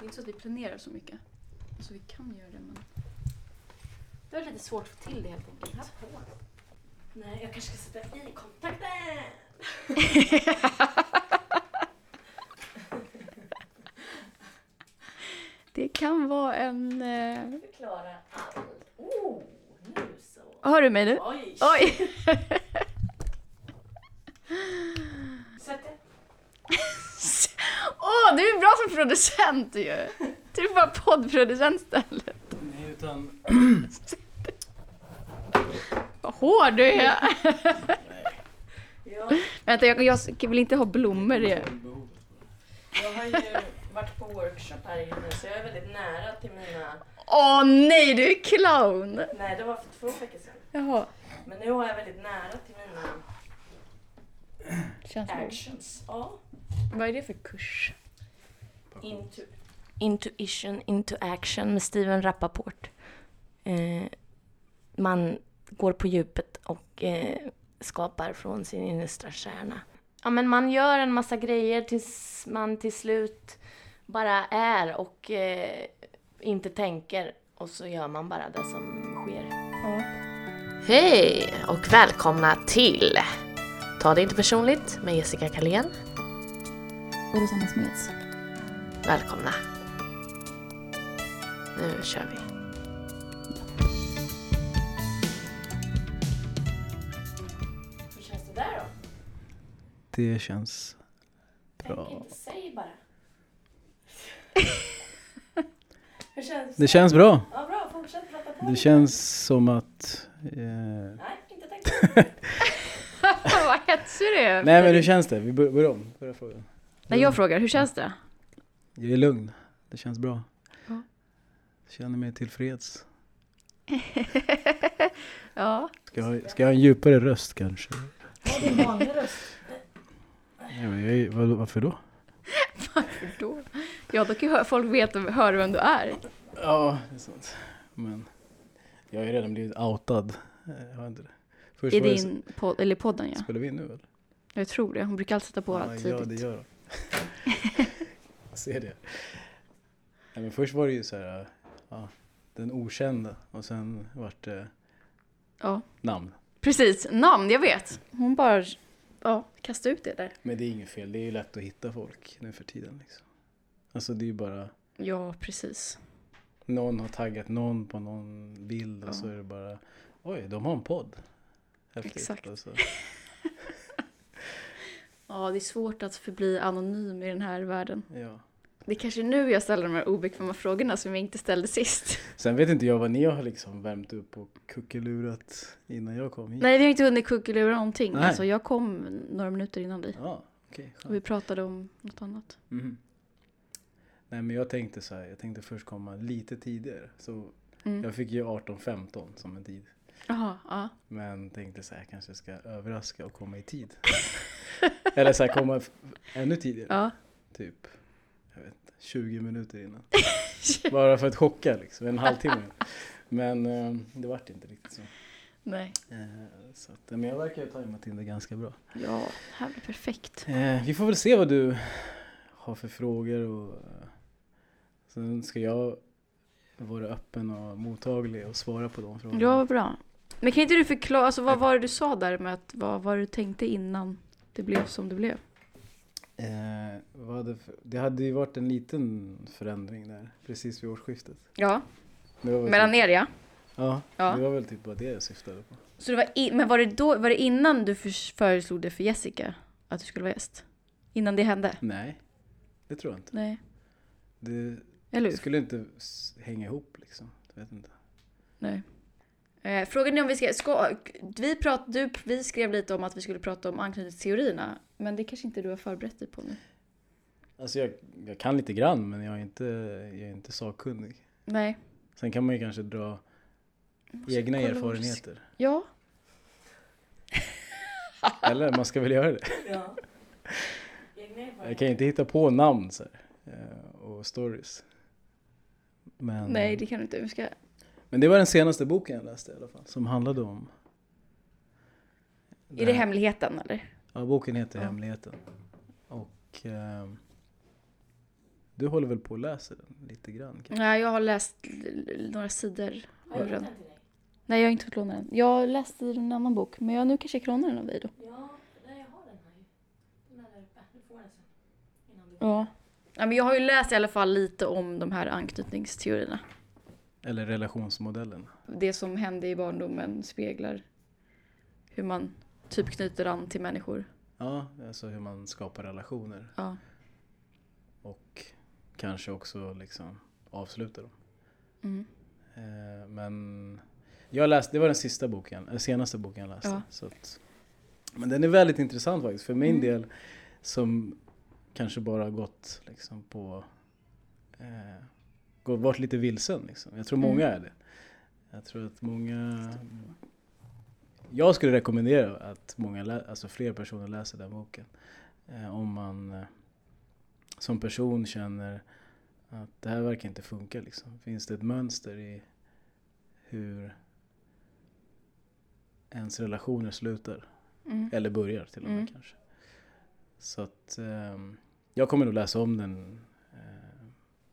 Det är inte så att vi planerar så mycket. Alltså vi kan göra det men... Det är lite svårt att få till det helt enkelt. Nej, jag kanske ska sätta i kontakten. Det kan vara en... Eh... Förklara allt. Oh, nu så. Hör du mig nu? Oj. Oj! Sätt dig. Du är bra som producent ju! Du är bara poddproducent istället. Nej, utan... Vad hård du är! Ja, Vänta, jag, jag vill inte ha blommor i. jag har ju varit på workshop här inne så jag är väldigt nära till mina... Åh nej, du är clown! Nej, det var för två veckor sedan. Jaha. Men nu har jag väldigt nära till mina Känns actions. Ja. Vad är det för kurs? Intu Intuition into action med Steven Rappaport. Eh, man går på djupet och eh, skapar från sin innersta kärna. Ja, men man gör en massa grejer tills man till slut bara är och eh, inte tänker och så gör man bara det som sker. Ja. Hej och välkomna till Ta det inte personligt med Jessica Kalén. Och Rosanna Smeds. Välkomna. Nu kör vi. Hur känns det där då? Det känns Tänk bra. inte, säg bara. Hur känns Det känns bra. Ja, bra. Fortsätt prata på. Det känns som att... Eh... Nej, inte tänkt. Vad hetsig du är! Nej men hur känns det? Vi bör- börjar om. Förra frågan. Nej, jag frågar, hur känns det? Jag är lugn. Det känns bra. Ja. Jag känner mig tillfreds. ja. Ska jag, ska jag ha en djupare röst kanske? Ja, det är vanlig röst. Ja, men jag är, varför då? Varför då? Ja, då kan ju folk veta höra vem du är. Ja, det är sant. Men jag har ju redan blivit outad. Eh, Har jag inte det? Först I din podd, eller i podden ja. Spelar vi in nu eller? Jag tror det. Hon brukar alltid sätta på ja, allt ja, tidigt. det gör de. ser det. Nej, men först var det ju så här, ja, den okända och sen vart det Ja, namn. precis. Namn, jag vet. Hon bara ja, kastade ut det där. Men det är inget fel, det är ju lätt att hitta folk nu för tiden. Liksom. Alltså det är ju bara, Ja, precis. någon har taggat någon på någon bild och Ja. så är det bara, oj, de har en podd. Häftigt. Exakt. Alltså. Ja, det är svårt att förbli anonym i den här världen. Ja. Det är kanske nu jag ställer de här obekväma frågorna som jag inte ställde sist. Sen vet inte jag vad ni har liksom värmt upp och kuckelurat innan jag kom hit. Nej, vi har inte hunnit kuckelura någonting. Nej. Alltså, jag kom några minuter innan dig. Ja, okej. Och vi pratade om något annat. Mhm. Nej men jag tänkte så här, jag tänkte först komma lite tidigare. Så Mm. jag fick ju 18.15 som en tid. Jaha, ja. Men tänkte så här, jag kanske ska överraska och komma i tid. Eller så här, komma ännu tidigare. Ja. Typ, 20 minuter innan. Bara för att chocka liksom, en halvtimme. Men eh, det vart inte riktigt så. Nej. Eh, så att, men jag verkar ju tajmat in det ganska bra. Ja, det här blir perfekt. Eh, vi får väl se vad du har för frågor och eh, sen ska jag vara öppen och mottaglig och svara på de frågorna. Ja, vad bra. Men kan inte du förklara, alltså vad var det du sa där med att vad var det du tänkte innan det blev som det blev? Eh, vad hade för, det hade ju varit en liten förändring där precis vid årsskiftet. Ja, Det väl mellan typ, er ja. Ja, Ja. det var väl typ bara det jag syftade på. Så det var i, men var det, då, var det innan du föreslog det för Jessica att du skulle vara gäst? Innan det hände? Nej, det tror jag inte. Nej, Det hur? skulle inte hänga ihop liksom. Jag vet inte. Nej. Eh, frågan är om vi ska, ska vi, prat, du, vi skrev lite om att vi skulle prata om anknytningsteorierna, men det kanske inte du har förberett dig på nu. Alltså jag, jag kan lite grann men jag är inte, jag är inte sakkunnig. Nej. Sen kan man ju kanske dra egna erfarenheter. Ja, Eller man ska väl göra det. Ja. Jag kan ju inte hitta på namn så här, eh, och stories. Men, nej det kan du inte. Vi ska, men det var den senaste boken jag läste i alla fall. Som handlade om... är det hemligheten eller? Ja, boken heter Ja. Hemligheten. Och... Eh, Du håller väl på att läsa den lite grann? kanske? Nej, jag har läst några sidor Har ur jag den. den till dig? Nej, jag har inte fått låna den. Jag läste i en annan bok, men jag, nu kanske jag kan låna den av dig då. Ja, nej, jag har den här ju. Den. Du får den sen. Ja. ja men jag har ju läst i alla fall lite om de här anknytningsteorierna. Eller relationsmodellen? Det som hände i barndomen speglar hur man typ knyter an till människor. Ja, alltså hur man skapar relationer Ja. och kanske också liksom avslutar dem. Mm. Eh, men jag läste, det var den sista boken, eller senaste boken jag läste. Ja. Så att, men den är väldigt intressant faktiskt. För min Mm. del som kanske bara gått liksom på, eh, gått, varit lite vilsen liksom. Jag tror Mm. många är det. Jag tror att många, jag skulle rekommendera att många, alltså fler personer läser den boken. Eh, om man eh, som person känner att det här verkar inte funka liksom. Finns det ett mönster i hur ens relationer slutar? Mm. Eller börjar till och med Mm. kanske. Så att ehm, jag kommer nog läsa om den eh,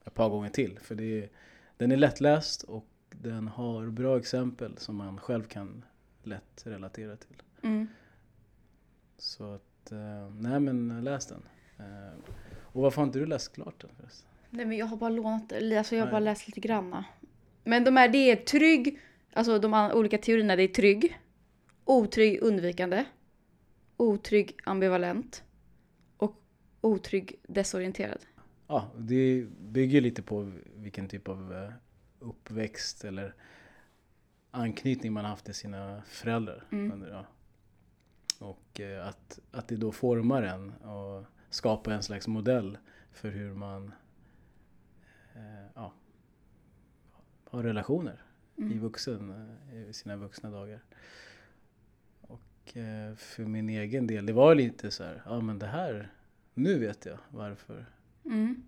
ett par gånger till. För det är, den är lättläst och den har bra exempel som man själv kan lätt relatera till. Mm. Så att, eh, nej men läs den. Eh, och varför har inte du läst klart den förresten? Nej men jag har bara lånat, alltså jag har bara läst lite granna. Men de här, det är trygg, alltså de olika teorierna, det är trygg, otrygg undvikande, otrygg ambivalent och otrygg desorienterad. Ja, det bygger lite på vilken typ av eh, uppväxt eller anknytning man haft till sina föräldrar. Mm. Ja. Och eh, att, att det då formar en och skapar en slags modell för hur man eh, ja, har relationer i, Mm. vuxen, eh, i sina vuxna dagar. Och för min egen del, det var lite så här, ja men det här, nu vet jag varför Mm.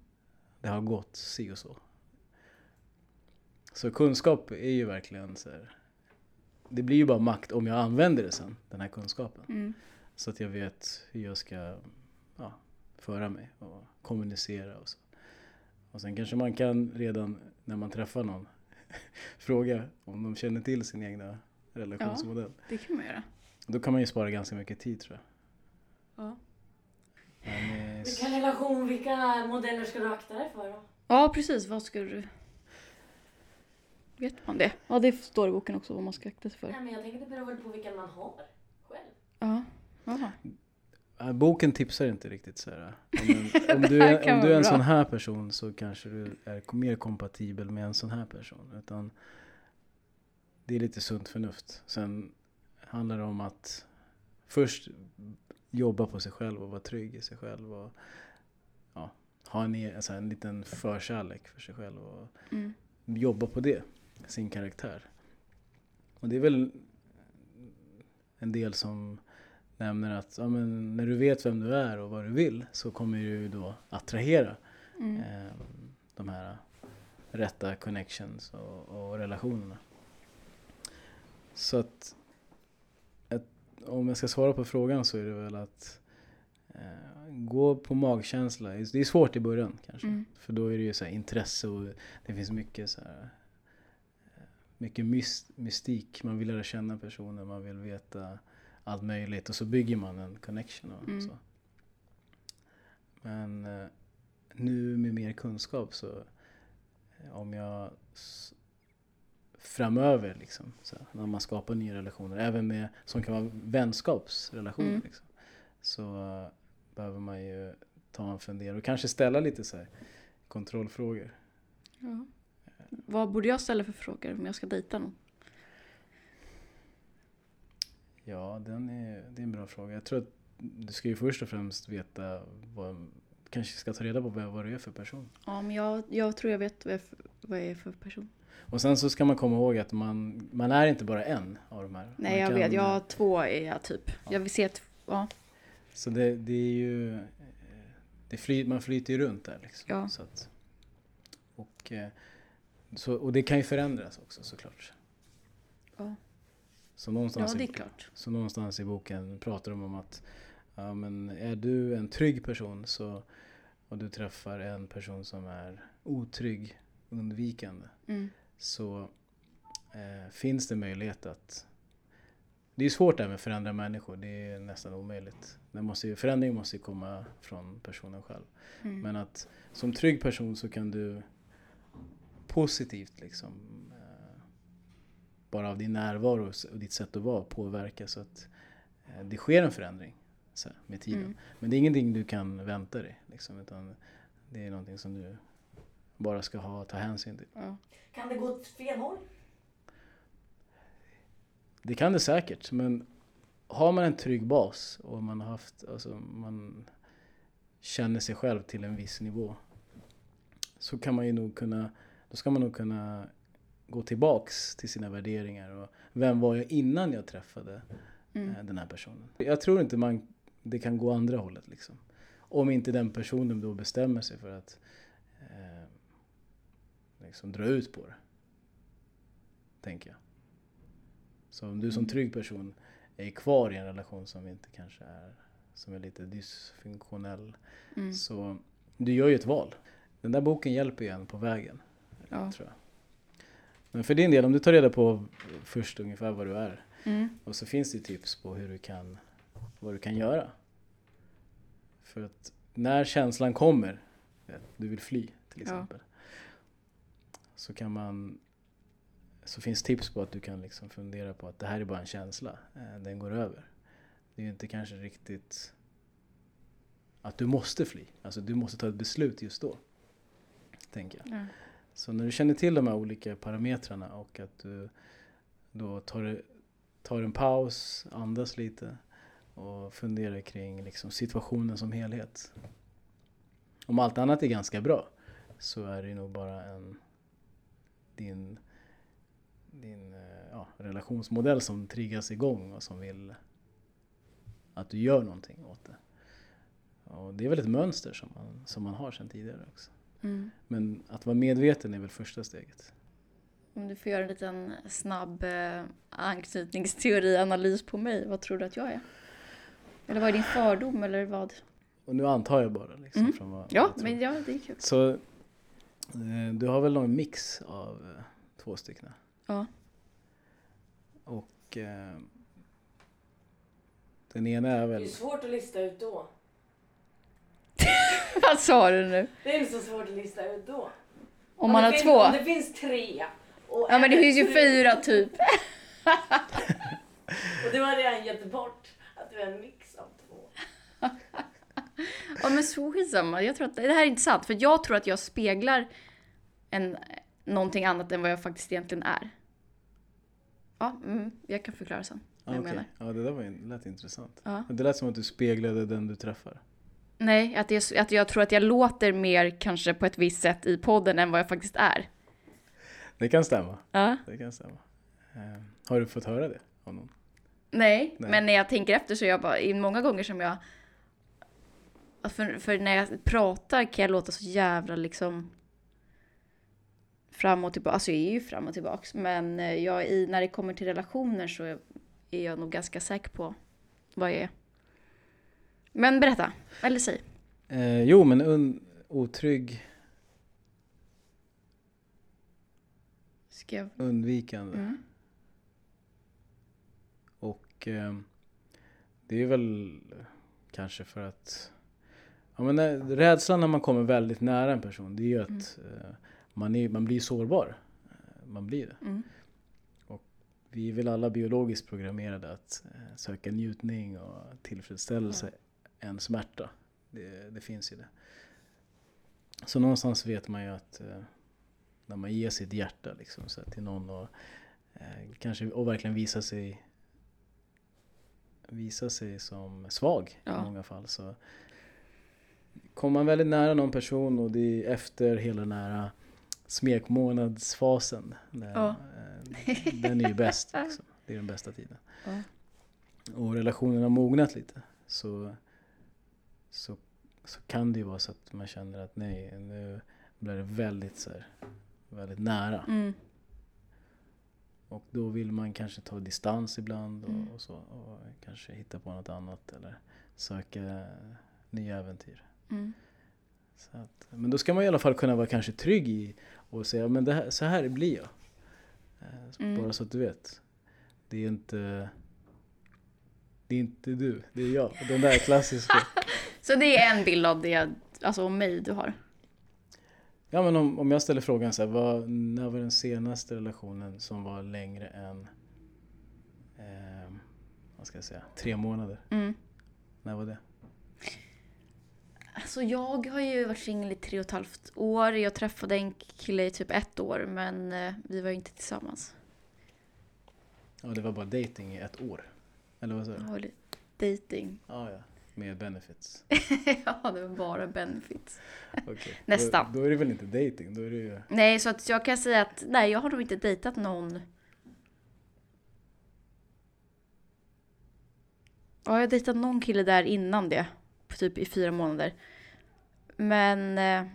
det har gått si och så. Så kunskap är ju verkligen så här, det blir ju bara makt om jag använder det sen, den här kunskapen. Mm. Så att jag vet hur jag ska ja, föra mig och kommunicera och så. Och sen kanske man kan redan när man träffar någon fråga om de känner till sin egna relationsmodell. Det kan man göra. Då kan man ju spara ganska mycket tid tror jag. Ja. Men, Vilken relation, vilka modeller ska du akta dig för då? ja, precis. Vad ska du... Vet man det? Ja, det står i boken också vad man ska akta sig för. Nej men jag tänker det beror väl på vilken man har själv. Ja. Jaha. Ja, Boken tipsar inte riktigt så här. Om, en, om du är, om du är en bra. sån här person så kanske du är mer kompatibel med en sån här person. Utan det är lite sunt förnuft. Sen handlar det om att först jobba på sig själv och vara trygg i sig själv. Och ja, ha en, e- alltså en liten förkärlek för sig själv. Och Mm. jobba på det, sin karaktär. Och det är väl en del som nämner att ja, men när du vet vem du är och vad du vill så kommer du då attrahera Mm. eh, de här rätta connections och, och relationerna. Så att, om jag ska svara på frågan så är det väl att eh, gå på magkänsla. Det är svårt i början kanske. Mm. För då är det ju så här intresse och det finns mycket så här eh, mycket mys- mystik. Man vill lära känna personen, man vill veta allt möjligt och så bygger man en connection och Mm. så. Men eh, nu med mer kunskap så eh, om jag framöver liksom, så här, när man skapar nya relationer, även med som kan vara vänskapsrelationer Mm. liksom, så eh, behöver man ju ta en funderare och kanske ställa lite så här kontrollfrågor. Ja. Vad borde jag ställa för frågor om jag ska dejta någon? Ja, den är, det är en bra fråga. Jag tror att du ska ju först och främst veta vad, kanske ska ta reda på vad, vad du är för person. Ja, men jag, jag tror jag vet vad jag, vad jag är för person. Och sen så ska man komma ihåg att man, man är inte bara en av de här. Nej, Man jag kan- vet. Jag har två är jag typ. Ja. Jag vill se ett... Ja. Så det, det är ju, det fly, man flyter ju runt där liksom. Ja. Så att, och, eh, så, och det kan ju förändras också såklart. Ja. Så någonstans, ja, det i, är klart. så någonstans i boken pratar de om att ja, men är du en trygg person så och du träffar en person som är otrygg, undvikande Mm. Så eh, finns det möjlighet att det är svårt det här med att förändra människor, det är nästan omöjligt. Det måste ju, förändring måste ju komma från personen själv. Mm. Men att som trygg person så kan du positivt liksom eh, bara av din närvaro och ditt sätt att vara påverka så att eh, det sker en förändring här, med tiden. Mm. Men det är ingenting du kan vänta dig liksom, utan det är någonting som du bara ska ha, ta hänsyn till. Ja. Kan det gå åt fel håll? Det kan det säkert, men har man en trygg bas och man har haft, alltså man känner sig själv till en viss nivå så kan man ju nog kunna, då ska man nog kunna gå tillbaks till sina värderingar och vem var jag innan jag träffade Mm. eh, den här personen. Jag tror inte man, det kan gå andra hållet liksom. Om inte den personen då bestämmer sig för att eh, liksom dra ut på det. Tänker jag. Så om du som Mm. trygg person är kvar i en relation som inte kanske är, som är lite dysfunktionell. Mm. Så du gör ju ett val. Den där boken hjälper ju en på vägen. Ja. Tror jag. Men för din del, om du tar reda på först ungefär vad du är. Mm. Och så finns det tips på hur du kan, vad du kan göra. För att när känslan kommer, du vill fly till Ja. Så kan man, så finns tips på att du kan liksom fundera på att det här är bara en känsla, eh, den går över. Det är ju inte kanske riktigt att du måste fly, alltså du måste ta ett beslut just då. Tänker jag. Ja. Så när du känner till de här olika parametrarna och att du då tar, tar en paus, andas lite och funderar kring liksom situationen som helhet. Om allt annat är ganska bra så är det nog bara en din, din eh, ja, relationsmodell som triggas igång och som vill att du gör någonting åt det. Och det är väl ett mönster som man, som man har sedan tidigare också. Mm. Men att vara medveten är väl första steget. Om du får göra en liten snabb eh, anknytningsteorianalys på mig, vad tror du att jag är? Eller vad är din fördom eller vad? Och nu antar jag bara liksom Mm. från vad Ja, men ja, det är kul. Så du har väl någon mix av eh, två stycken? Ja. Och eh, den ena är Det väl... är svårt att lista ut då. Vad sa du nu? Det är inte så svårt att lista ut då. Om man det har finns, två? Om det finns tre. Och Ja men det finns ju fyra typ. Och du har redan gett bort att du är en mix. Ja men så skitsamma. Jag tror att det här är inte sant. För jag tror att jag speglar en, någonting annat än vad jag faktiskt egentligen är. Ja, mm, jag kan förklara sen vad jag okej. menar. Ja, det där var lät intressant. Ja. Det lät som att du speglade den du träffar. Nej, att jag, att jag tror att jag låter mer kanske på ett visst sätt i podden än vad jag faktiskt är. Det kan stämma. Ja. Det kan stämma. Eh, har du fått höra det av någon? Nej, Nej. men när jag tänker efter så är jag bara, många gånger som jag... För, för när jag pratar kan jag låta så jävla liksom fram och tillbaka. Alltså jag är ju fram och tillbaks. Men eh, jag, i, när det kommer till relationer så är är jag nog ganska säker på vad jag är. Men berätta, eller säg. Eh, jo, men un, otrygg, Ska jag... undvikande. Mm. Och eh, det är väl kanske för att ja, men när, rädslan när man kommer väldigt nära en person det är ju att eh, man, är, man blir sårbar. Eh, Man blir det. Mm. Vi är väl alla biologiskt programmerade att eh, söka njutning och tillfredsställelse än smärta. Det, det finns ju det. Så någonstans vet man ju att eh, när man ger sitt hjärta liksom, så till någon och eh, kanske och verkligen visa sig visa sig som svag Ja. i många fall så kommer man väldigt nära någon person och det är efter hela den här smekmånadsfasen. Där, Ja. eh, Den är ju bäst. Liksom. Det är den bästa tiden. Ja. Och relationen har mognat lite så, så, så kan det ju vara så att man känner att nej, nu blir det väldigt, så här, väldigt nära. Mm. Och då vill man kanske ta distans ibland och, Mm. och så. Och kanske hitta på något annat eller söka nya äventyr. Mm. Att, men då ska man i alla fall kunna vara kanske trygg i och säga men det här, så här blir jag. Eh, Mm. Bara så att du vet. Det är inte det är inte du, det är jag. Den där klassiska. Så det är en bild av det, alltså om mig du har. Ja men om, om jag ställer frågan så här, vad, när var den senaste relationen som var längre än eh, vad ska jag säga, tre månader? Mm. När var det? Alltså jag har ju varit singel i tre och ett halvt år. Jag träffade en kille i typ ett år men eh, vi var ju inte tillsammans. Ja det var bara dating i ett år. Eller vad sa du? dating. Ja, ja. Med benefits. ja, det var bara benefits. Okej. Nästan. Då, då är det väl inte dating, då är det ju... Nej, så att jag kan säga att nej, jag har nog inte dejtat någon. Ja, jag har dejtat någon kille där innan det. På Typ i fyra månader. Men... Eh,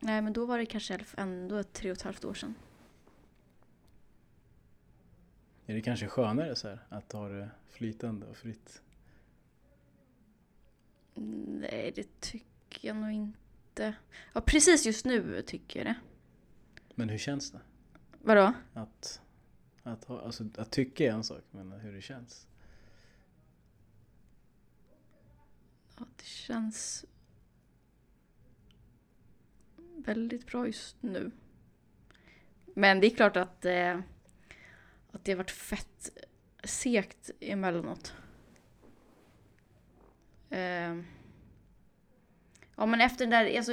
nej, men då var det kanske ändå tre och ett halvt år sedan. Är det kanske skönare så här, att ha det flytande och fritt? Nej, det tycker jag nog inte. Ja, precis just nu tycker jag det. Men hur känns det? Vadå? Att, att, ha, alltså, att tycka är en sak, men hur det känns? Ja, det känns väldigt bra just nu. Men det är klart att, eh, att det har varit fett segt emellanåt. Eh, ja men efter den där, alltså,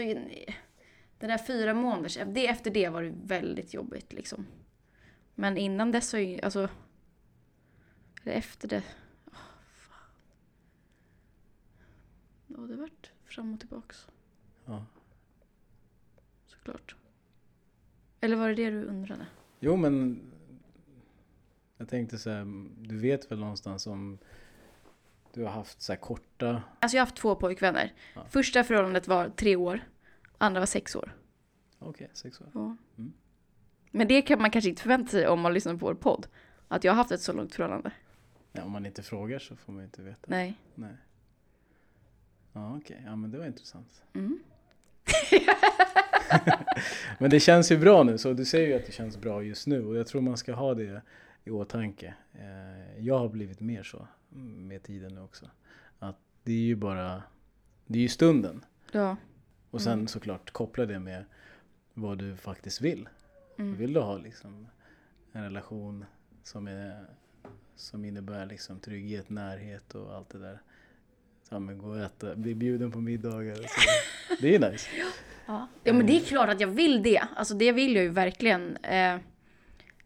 den där fyra månaders, det, efter det var det väldigt jobbigt liksom. Men innan dess har ju, alltså, eller efter det, Ja, det har varit fram och tillbaks. Ja. Såklart. Eller var det det du undrade? Jo men jag tänkte så här, du vet väl någonstans om du har haft så här korta, Alltså jag har haft två pojkvänner. Ja. Första förhållandet var tre år. Andra var sex år. okej sex år. Ja. Mm. Men det kan man kanske inte förvänta sig om man lyssnar på vår podd. Att jag har haft ett så långt förhållande. Ja, om man inte frågar så får man inte veta. Nej. Nej. Ja okej, ja men det var intressant. Mm. Men det känns ju bra nu, så du säger ju att det känns bra just nu och jag tror man ska ha det i åtanke. Eh, Jag har blivit mer så med tiden nu också. Att det är ju bara, det är ju stunden. Ja. Och sen Mm. såklart koppla det med vad du faktiskt vill. Mm. Vill du ha liksom en relation som, är, som innebär liksom trygghet, närhet och allt det där. Ja men gå och äta, bli bjuden på middagar och så. Det är nice. Ja. ja men det är klart att jag vill det. Alltså det vill jag ju verkligen. Eh,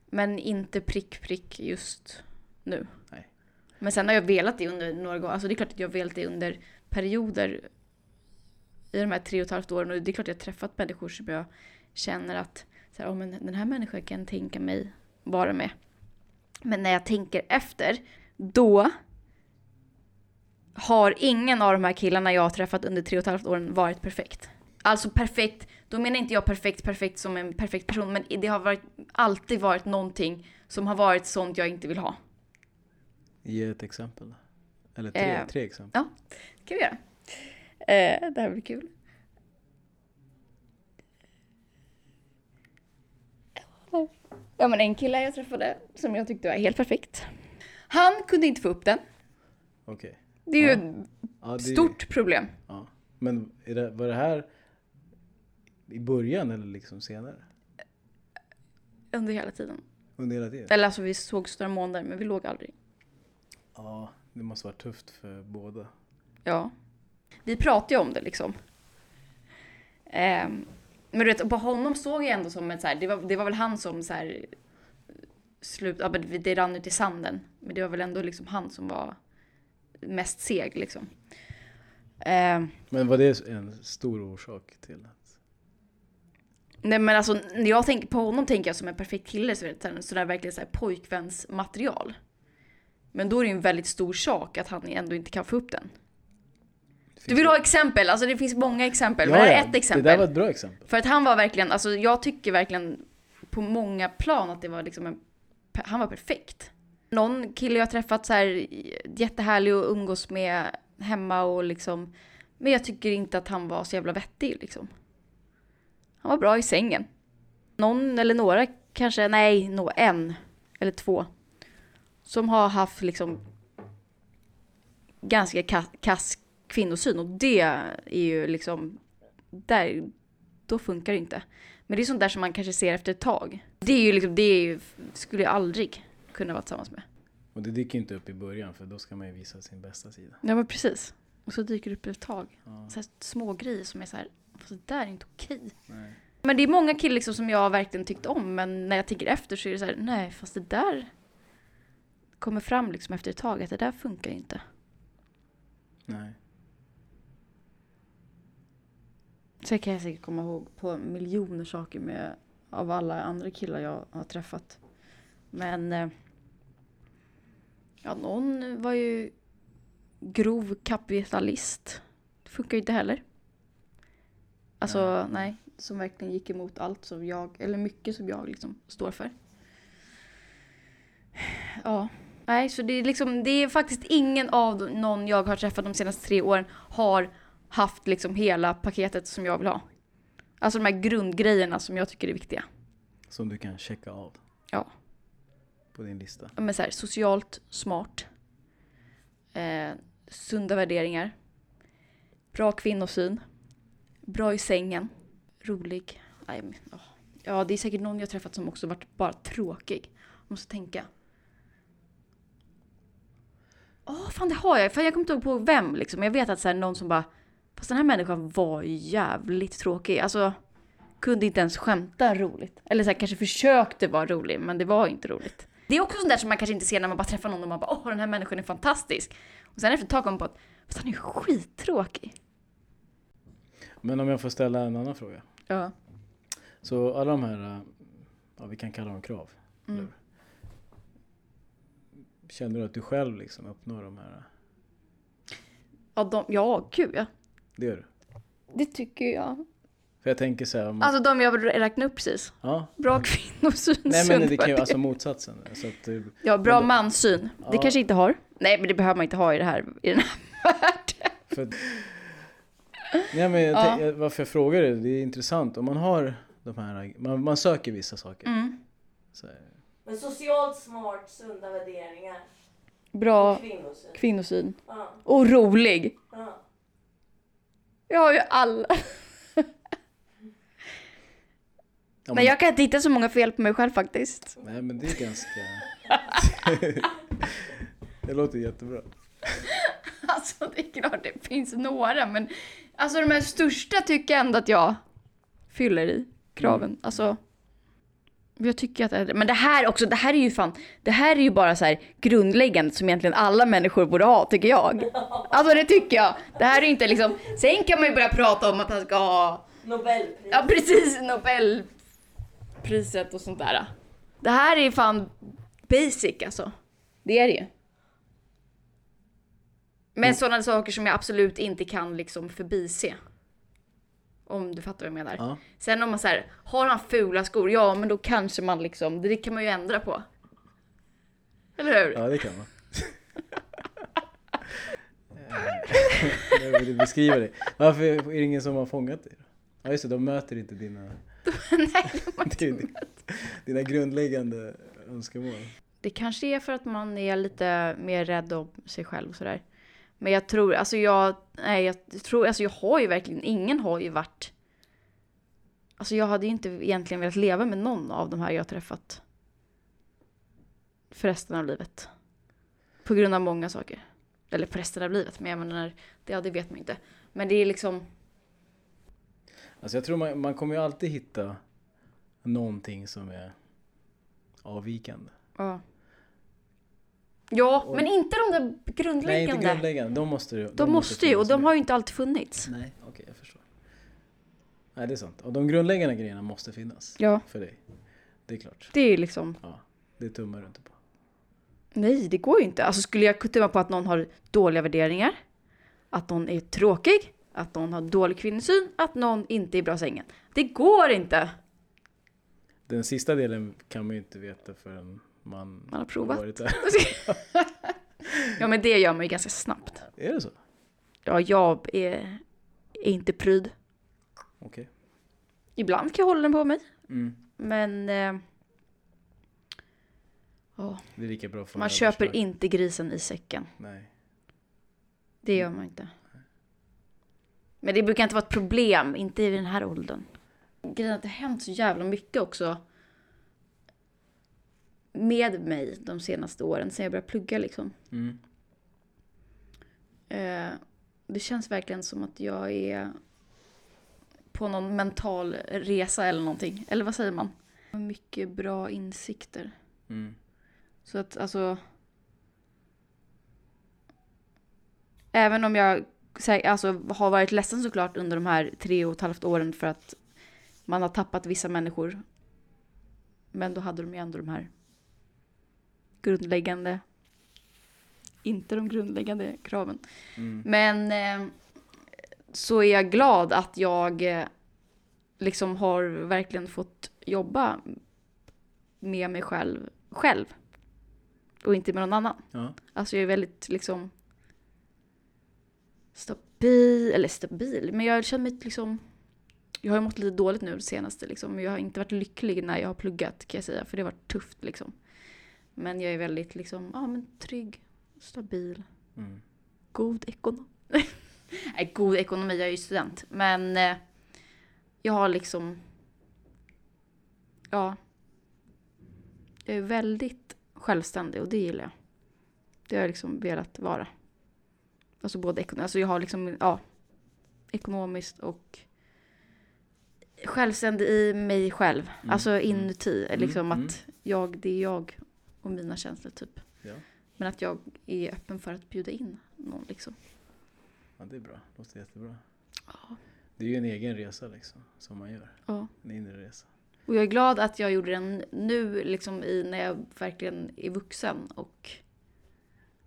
men inte prick prick just nu. Nej. Men sen har jag velat det under några gånger. Alltså det är klart att jag har velat det under perioder i de här tre och ett halvt åren. Och det är klart att jag har träffat människor som jag känner att så här, oh, men den här människan kan tänka mig vara med. Men när jag tänker efter, då har ingen av de här killarna jag har träffat under tre och ett halvt åren varit perfekt. Alltså perfekt, då menar inte jag perfekt, perfekt som en perfekt person, men det har varit, alltid varit någonting som har varit sånt jag inte vill ha. Ge ett exempel. Eller tre, Eh, tre exempel. kan vi göra. Eh, det här blir kul. Ja men en kille jag träffade som jag tyckte var helt perfekt. Han kunde inte få upp den. Okej. Det är ju Ja. ett Ja, det- stort problem. Ja. Men är det, var det här i början eller liksom senare? Under hela tiden. Under hela tiden? Eller alltså vi sågs några månader men vi låg aldrig. Ja, det måste vara tufft för båda. Ja. Vi pratade ju om det liksom. Ehm, men du vet, på honom såg jag ändå som ett så här, det var, det var väl han som så här slut, ja, men det rann ut i sanden. Men det var väl ändå liksom han som var mest seg liksom. Ehm, Men var det en stor orsak till att... nej men alltså när jag tänker på honom tänker jag som en perfekt kille, så vet, så där verkligen så här pojkvänsmaterial. Men då är det ju en väldigt stor sak att han ändå inte kan få upp den. Du vill ha exempel? Alltså det finns många exempel. men det är ett exempel. Det där var ett bra exempel. För att han var verkligen, alltså jag tycker verkligen på många plan att det var liksom en, han var perfekt. Någon kille jag träffat så här jättehärlig att umgås med hemma och liksom Men jag tycker inte att han var så jävla vettig liksom. Han var bra i sängen. Någon eller några kanske, nej, nå en eller två. Som har haft liksom ganska kass kvinnosyn och det är ju liksom, där, då funkar det inte. Men det är sånt där som man kanske ser efter ett tag. Det är ju liksom, det är ju, skulle jag aldrig kunna vara tillsammans med. Och det dyker inte upp i början för då ska man ju visa sin bästa sida. Ja men precis. Och så dyker det upp ett tag. Ja, Så här små grejer som är så här, fast det där är inte okej. nej. Men det är många killar liksom som jag verkligen tyckt om, men när jag tänker efter så är det så här, nej fast det där kommer fram liksom efter ett tag att det där funkar ju inte. nej. Sen kan jag säkert komma ihåg på miljoner saker med, av alla andra killar jag har träffat. Men eh, ja, någon var ju grov kapitalist. Det funkar ju inte heller. Alltså nej, som verkligen gick emot allt som jag, eller mycket som jag liksom står för. Ja, nej så det är liksom, det är faktiskt ingen av någon jag har träffat de senaste tre åren har haft liksom hela paketet som jag vill ha. Alltså de här grundgrejerna som jag tycker är viktiga. Som du kan checka av. Ja. På din lista. Ja, Men så här, socialt smart. Eh, sunda värderingar. Bra kvinnosyn. Bra i sängen. Rolig. I mean, oh. Ja, det är säkert någon jag träffat som också varit bara tråkig. Måste tänka. Åh, fan det har jag. För jag kommer inte ihåg på vem liksom. Jag vet att så här, någon som bara... Fast den här människan var jävligt tråkig. Alltså, kunde inte ens skämta roligt. Eller så här, kanske försökte vara rolig, men det var inte roligt. Det är också sånt där som man kanske inte ser när man bara träffar någon och man bara åh den här människan är fantastisk. Och sen efter ett tag kommer man på att han är skittråkig. Men om jag får ställa en annan fråga. Ja. Så alla de här, äh, ja vi kan kalla dem krav. Mm. Känner du att du själv liksom uppnår de här? Ja, de, ja, gud ja. Det gör du? Det tycker jag. För jag tänker så här, om, Alltså de jag räknade upp precis. ja. Bra kvinnosyn, Nej men det kan ju alltså motsatsen. Så att Ja, bra det- manssyn. Det Ja. kanske inte har. Nej, men det behöver man inte ha i, det här, i den här världen. för, nej men jag Ja. tänk, varför jag frågar det, det är intressant. Om man har de här, man, man söker vissa saker. Mm. Så, här, Men socialt smart, sunda värderingar. Bra Kvinnosyn. kvinnosyn. Ja, Och rolig. ja. Jag har ju alla. Ja, Men jag kan inte hitta så många fel på mig själv faktiskt. Nej men det är ganska... det låter jättebra. Alltså det är klart det finns några men alltså de här största tycker jag ändå att jag fyller i kraven. Alltså jag tycker att, men det här också, det här är ju fan, det här är ju bara så här grundläggande som egentligen alla människor borde ha tycker jag. Alltså det tycker jag. Det här är ju inte liksom, sen kan man ju börja prata om att han ska ha, Nobelpris. ja precis, Nobelpriset och sånt där. Det här är fan basic alltså. Det är det ju. Men Mm. sådana saker som jag absolut inte kan liksom förbise. Om du fattar vad jag menar. Ja. Sen om man säger, har han fula skor? Ja, men då kanske man liksom, det kan man ju ändra på. Eller hur? Ja, det kan man. jag vill beskriva det. Varför är det ingen som har fångat dig? Ja just det, de möter inte dina, Nej, det är dina, dina grundläggande önskemål. Det kanske är för att man är lite mer rädd om sig själv och sådär. Men jag tror, alltså jag, nej jag tror, alltså jag har ju verkligen, ingen har ju varit Alltså jag hade ju inte egentligen velat leva med någon av de här jag har träffat. För resten av livet. På grund av många saker. Eller på resten av livet, men jag menar, det, ja, det vet man inte. Men det är liksom, Alltså jag tror man, man kommer ju alltid hitta någonting som är avvikande. ja. Ja, Och- men inte de där Nej, grundläggande. inte grundläggande. De måste ju. de måste ju, och de har ju inte alltid funnits. Nej, okej jag förstår. Nej det är sant. Och de grundläggande grejerna måste finnas. Ja, För dig. Det är klart. det är liksom Ja, det tummar du inte på. Nej, det går ju inte. Alltså skulle jag tumma på att någon har dåliga värderingar, att någon är tråkig, att någon har dålig kvinnosyn, att någon inte är bra i sängen. Det går inte! Den sista delen kan man ju inte veta förrän man, Man har provat. varit där. Ja, men det gör man ju ganska snabbt. Är det så? Ja, jag är är inte pryd. Okej. Ibland kan jag hålla den på mig. Mm. Men eh, ja, Det är lika bra för man köper inte grisen i säcken. Nej. Det gör man inte. Men det brukar inte vara ett problem, inte i den här åldern. Grejen är att det har hänt så jävla mycket också med mig de senaste åren, sen jag började plugga liksom. Mm. Eh, det känns verkligen som att jag är på någon mental resa eller någonting. Eller vad säger man? Mycket bra insikter. Mm. Så att alltså... Även om jag alltså, har varit ledsen såklart under de här tre och ett halvt åren för att man har tappat vissa människor. Men då hade de ju ändå de här grundläggande, inte de grundläggande kraven. Mm. Men eh, så är jag glad att jag eh, liksom har verkligen fått jobba med mig själv, själv. Och inte med någon annan. Ja. Alltså jag är väldigt liksom stabil, eller stabil, men jag känner mig liksom jag har ju mått lite dåligt nu det senaste liksom. Jag har inte varit lycklig när jag har pluggat kan jag säga, för det har varit tufft liksom. Men jag är väldigt liksom, ja men trygg, stabil, Mm. god ekonomi. Nej, god ekonomi, jag är ju student. Men eh, jag har liksom... Ja. Jag är väldigt självständig och det gillar jag. Det har jag liksom velat vara. Alltså både ekonomiskt, alltså jag har liksom, ja. Ekonomiskt och självständig i mig själv. Mm, Alltså mm. inuti. Liksom Mm, att jag, det är jag och mina känslor typ. Ja. Men att jag är öppen för att bjuda in någon liksom. ja, det är bra. Låter jättebra. Ja. Det är ju en egen resa liksom, som man gör. Ja. En inre resa. Och jag är glad att jag gjorde den nu, liksom i, när jag verkligen är vuxen och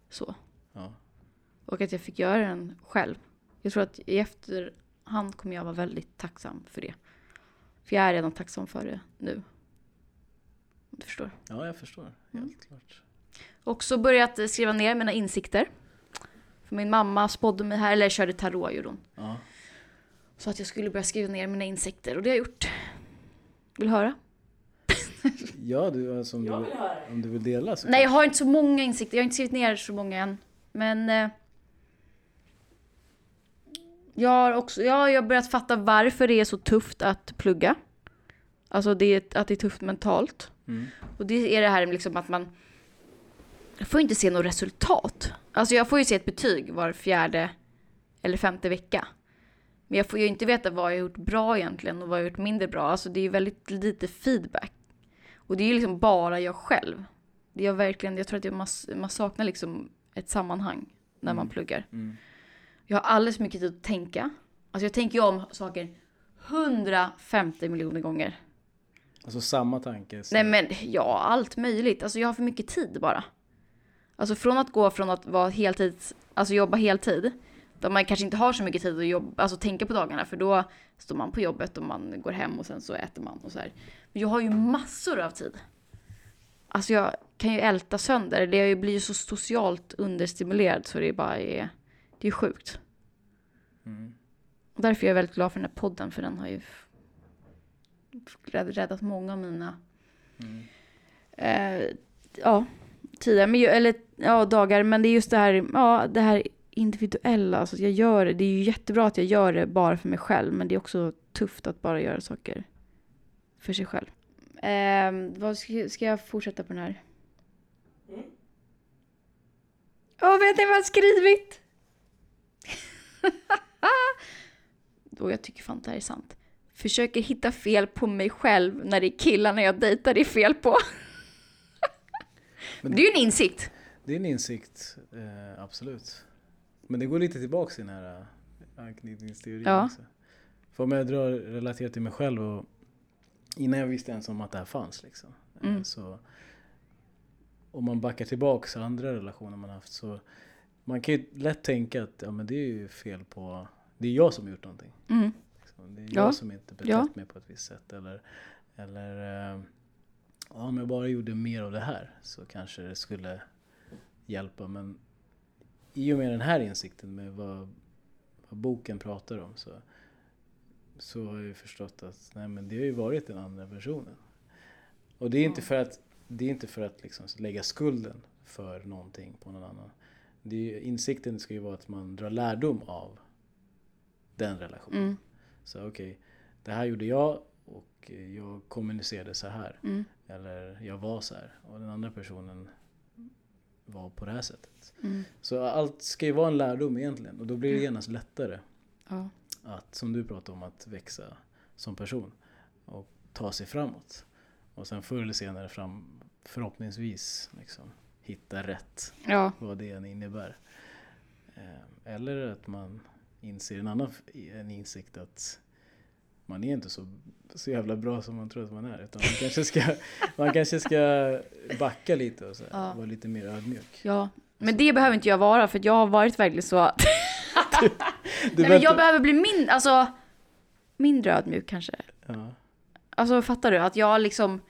så. Ja. Och att jag fick göra den själv. Jag tror att i efterhand kommer jag vara väldigt tacksam för det. För jag är redan tacksam för det nu. Om du förstår. ja, jag förstår. Helt Mm. klart. Också börjat skriva ner mina insikter. För min mamma spådde mig här, eller körde tarot gjorde hon. Ja. Så att jag skulle börja skriva ner mina insikter och det har jag gjort. Vill du höra? Ja, du, alltså, om, du, om du vill dela så Nej, jag har inte så många insikter. Jag har inte skrivit ner så många än. Men... Eh, jag har också ja, jag har börjat fatta varför det är så tufft att plugga. Alltså det, är- att det är tufft mentalt. Mm. Och det är det här med liksom att man... Jag får inte se något resultat. Alltså jag får ju se ett betyg var fjärde eller femte vecka. Men jag får ju inte veta vad jag har gjort bra egentligen och vad jag har gjort mindre bra. Alltså det är ju väldigt lite feedback. Och det är ju liksom bara jag själv. Det är verkligen, jag tror att jag, man, man saknar liksom ett sammanhang när man Mm. pluggar. Mm. Jag har alldeles för mycket tid att tänka. Alltså jag tänker ju om saker 150 miljoner gånger. Alltså samma tanke. så- Nej men ja, allt möjligt. Alltså jag har för mycket tid bara. Alltså från att gå från att vara heltid, alltså jobba heltid, där man kanske inte har så mycket tid att jobba, alltså tänka på dagarna, för då står man på jobbet och man går hem och sen så äter man och så här. Men jag har ju massor av tid. Alltså jag kan ju älta sönder, det blir ju så socialt understimulerad så det bara är, det är sjukt. Mm. Och därför är jag väldigt glad för den här podden, för den har ju räddat många av mina Mm. eh, ja, tider, men, ju- eller ja, dagar. Men det är just det här, ja, det här individuella. Alltså jag gör det. Det är ju jättebra att jag gör det bara för mig själv. Men det är också tufft att bara göra saker för sig själv. Eh, vad ska, ska jag fortsätta på den här? Åh, vet ni vad jag har skrivit? Då jag tycker fan det här är sant. Försöker hitta fel på mig själv när det är killarna jag dejtar det är fel på. Men- det är ju en insikt. Det är en insikt, eh, absolut. Men det går lite tillbaka i den här eh, anknytningsteorin Ja. också. För om jag drar relaterat till mig själv och innan jag visste ens om att det här fanns liksom. eh, Mm. Så om man backar tillbaka till andra relationer man haft så man kan ju lätt tänka att ja, men det är ju fel på, det är jag som gjort någonting. Mm. Liksom. Det är Ja. jag som inte betett Ja. mig på ett visst sätt. Eller, eller eh, ja, om jag bara gjorde mer av det här så kanske det skulle hjälpa. Men i och med den här insikten med vad, vad boken pratar om så, så har jag ju förstått att nej, men det har ju varit den andra personen. Och det är inte för att, det är inte för att liksom lägga skulden för någonting på någon annan. Det ju- insikten ska ju vara att man drar lärdom av den relationen. Mm. Så okej, det här gjorde jag och jag kommunicerade så här. Mm. Eller jag var så här och den andra personen var på det här sättet. Mm. Så allt ska ju vara en lärdom egentligen och då blir det genast lättare Ja. att, som du pratade om, att växa som person och ta sig framåt. Och sen förr eller senare fram, förhoppningsvis liksom, hitta rätt, ja. vad det än innebär. Eh, Eller att man inser en annan en insikt att man är inte så, så jävla bra som man tror att man är. Utan man kanske ska, man kanske ska backa lite och så här, Ja. vara lite mer ödmjuk. ja. Men det behöver inte jag vara för jag har varit verkligen så att Du Nej, men jag behöver bli min, alltså, mindre ödmjuk kanske. ja. Alltså fattar du? Att jag liksom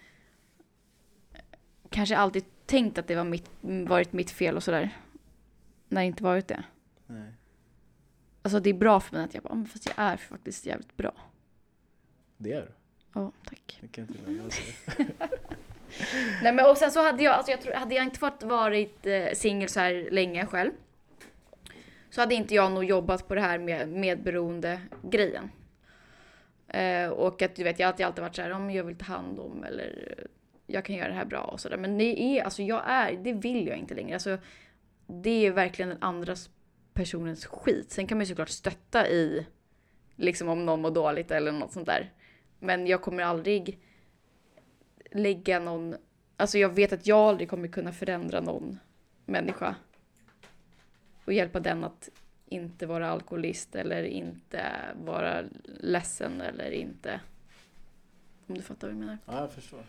kanske alltid tänkt att det var mitt, varit mitt fel och sådär. När det inte varit det. Nej. Alltså det är bra för mig att jag bara, "Ah, men fast jag är faktiskt jävligt bra. Det är du. Ja, tack. Det kan inte jag säga. Nej men och sen så hade jag, alltså jag tror, hade jag inte fått varit eh, singel så här länge själv. Så hade inte jag nog jobbat på det här med medberoende grejen. Eh, och att du vet, jag har alltid, varit så här, om jag vill ta hand om eller jag kan göra det här bra och sådär. Men det är, alltså jag är, det vill jag inte längre. Alltså det är verkligen den andra personens skit. Sen kan man ju såklart stötta i, liksom om någon mår dåligt eller något sånt där. Men jag kommer aldrig lägga någon, alltså jag vet att jag aldrig kommer kunna förändra någon människa. Och hjälpa den att inte vara alkoholist eller inte vara ledsen eller inte. Om du fattar vad jag menar. Ja, jag förstår.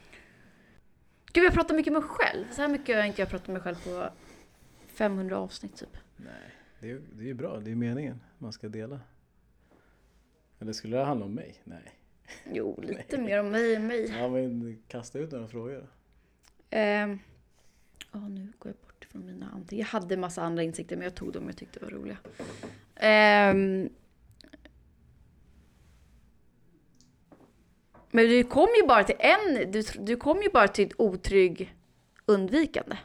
Gud jag pratar mycket med mig själv. Så här mycket har inte jag pratat med mig själv på 500 avsnitt typ. Nej, det är, det är ju bra. Det är meningen. Man ska dela. Eller skulle det handla om mig? Nej. Jo, lite mer om mig än mig. Ja, men kasta ut några frågor då. Ehm, Ja, nu går jag bort från mina anteckningar. Jag hade massa andra insikter men jag tog dem jag tyckte var roliga. Ehm, men du kom ju bara till en, du, du kom ju bara till ett otrygg undvikande.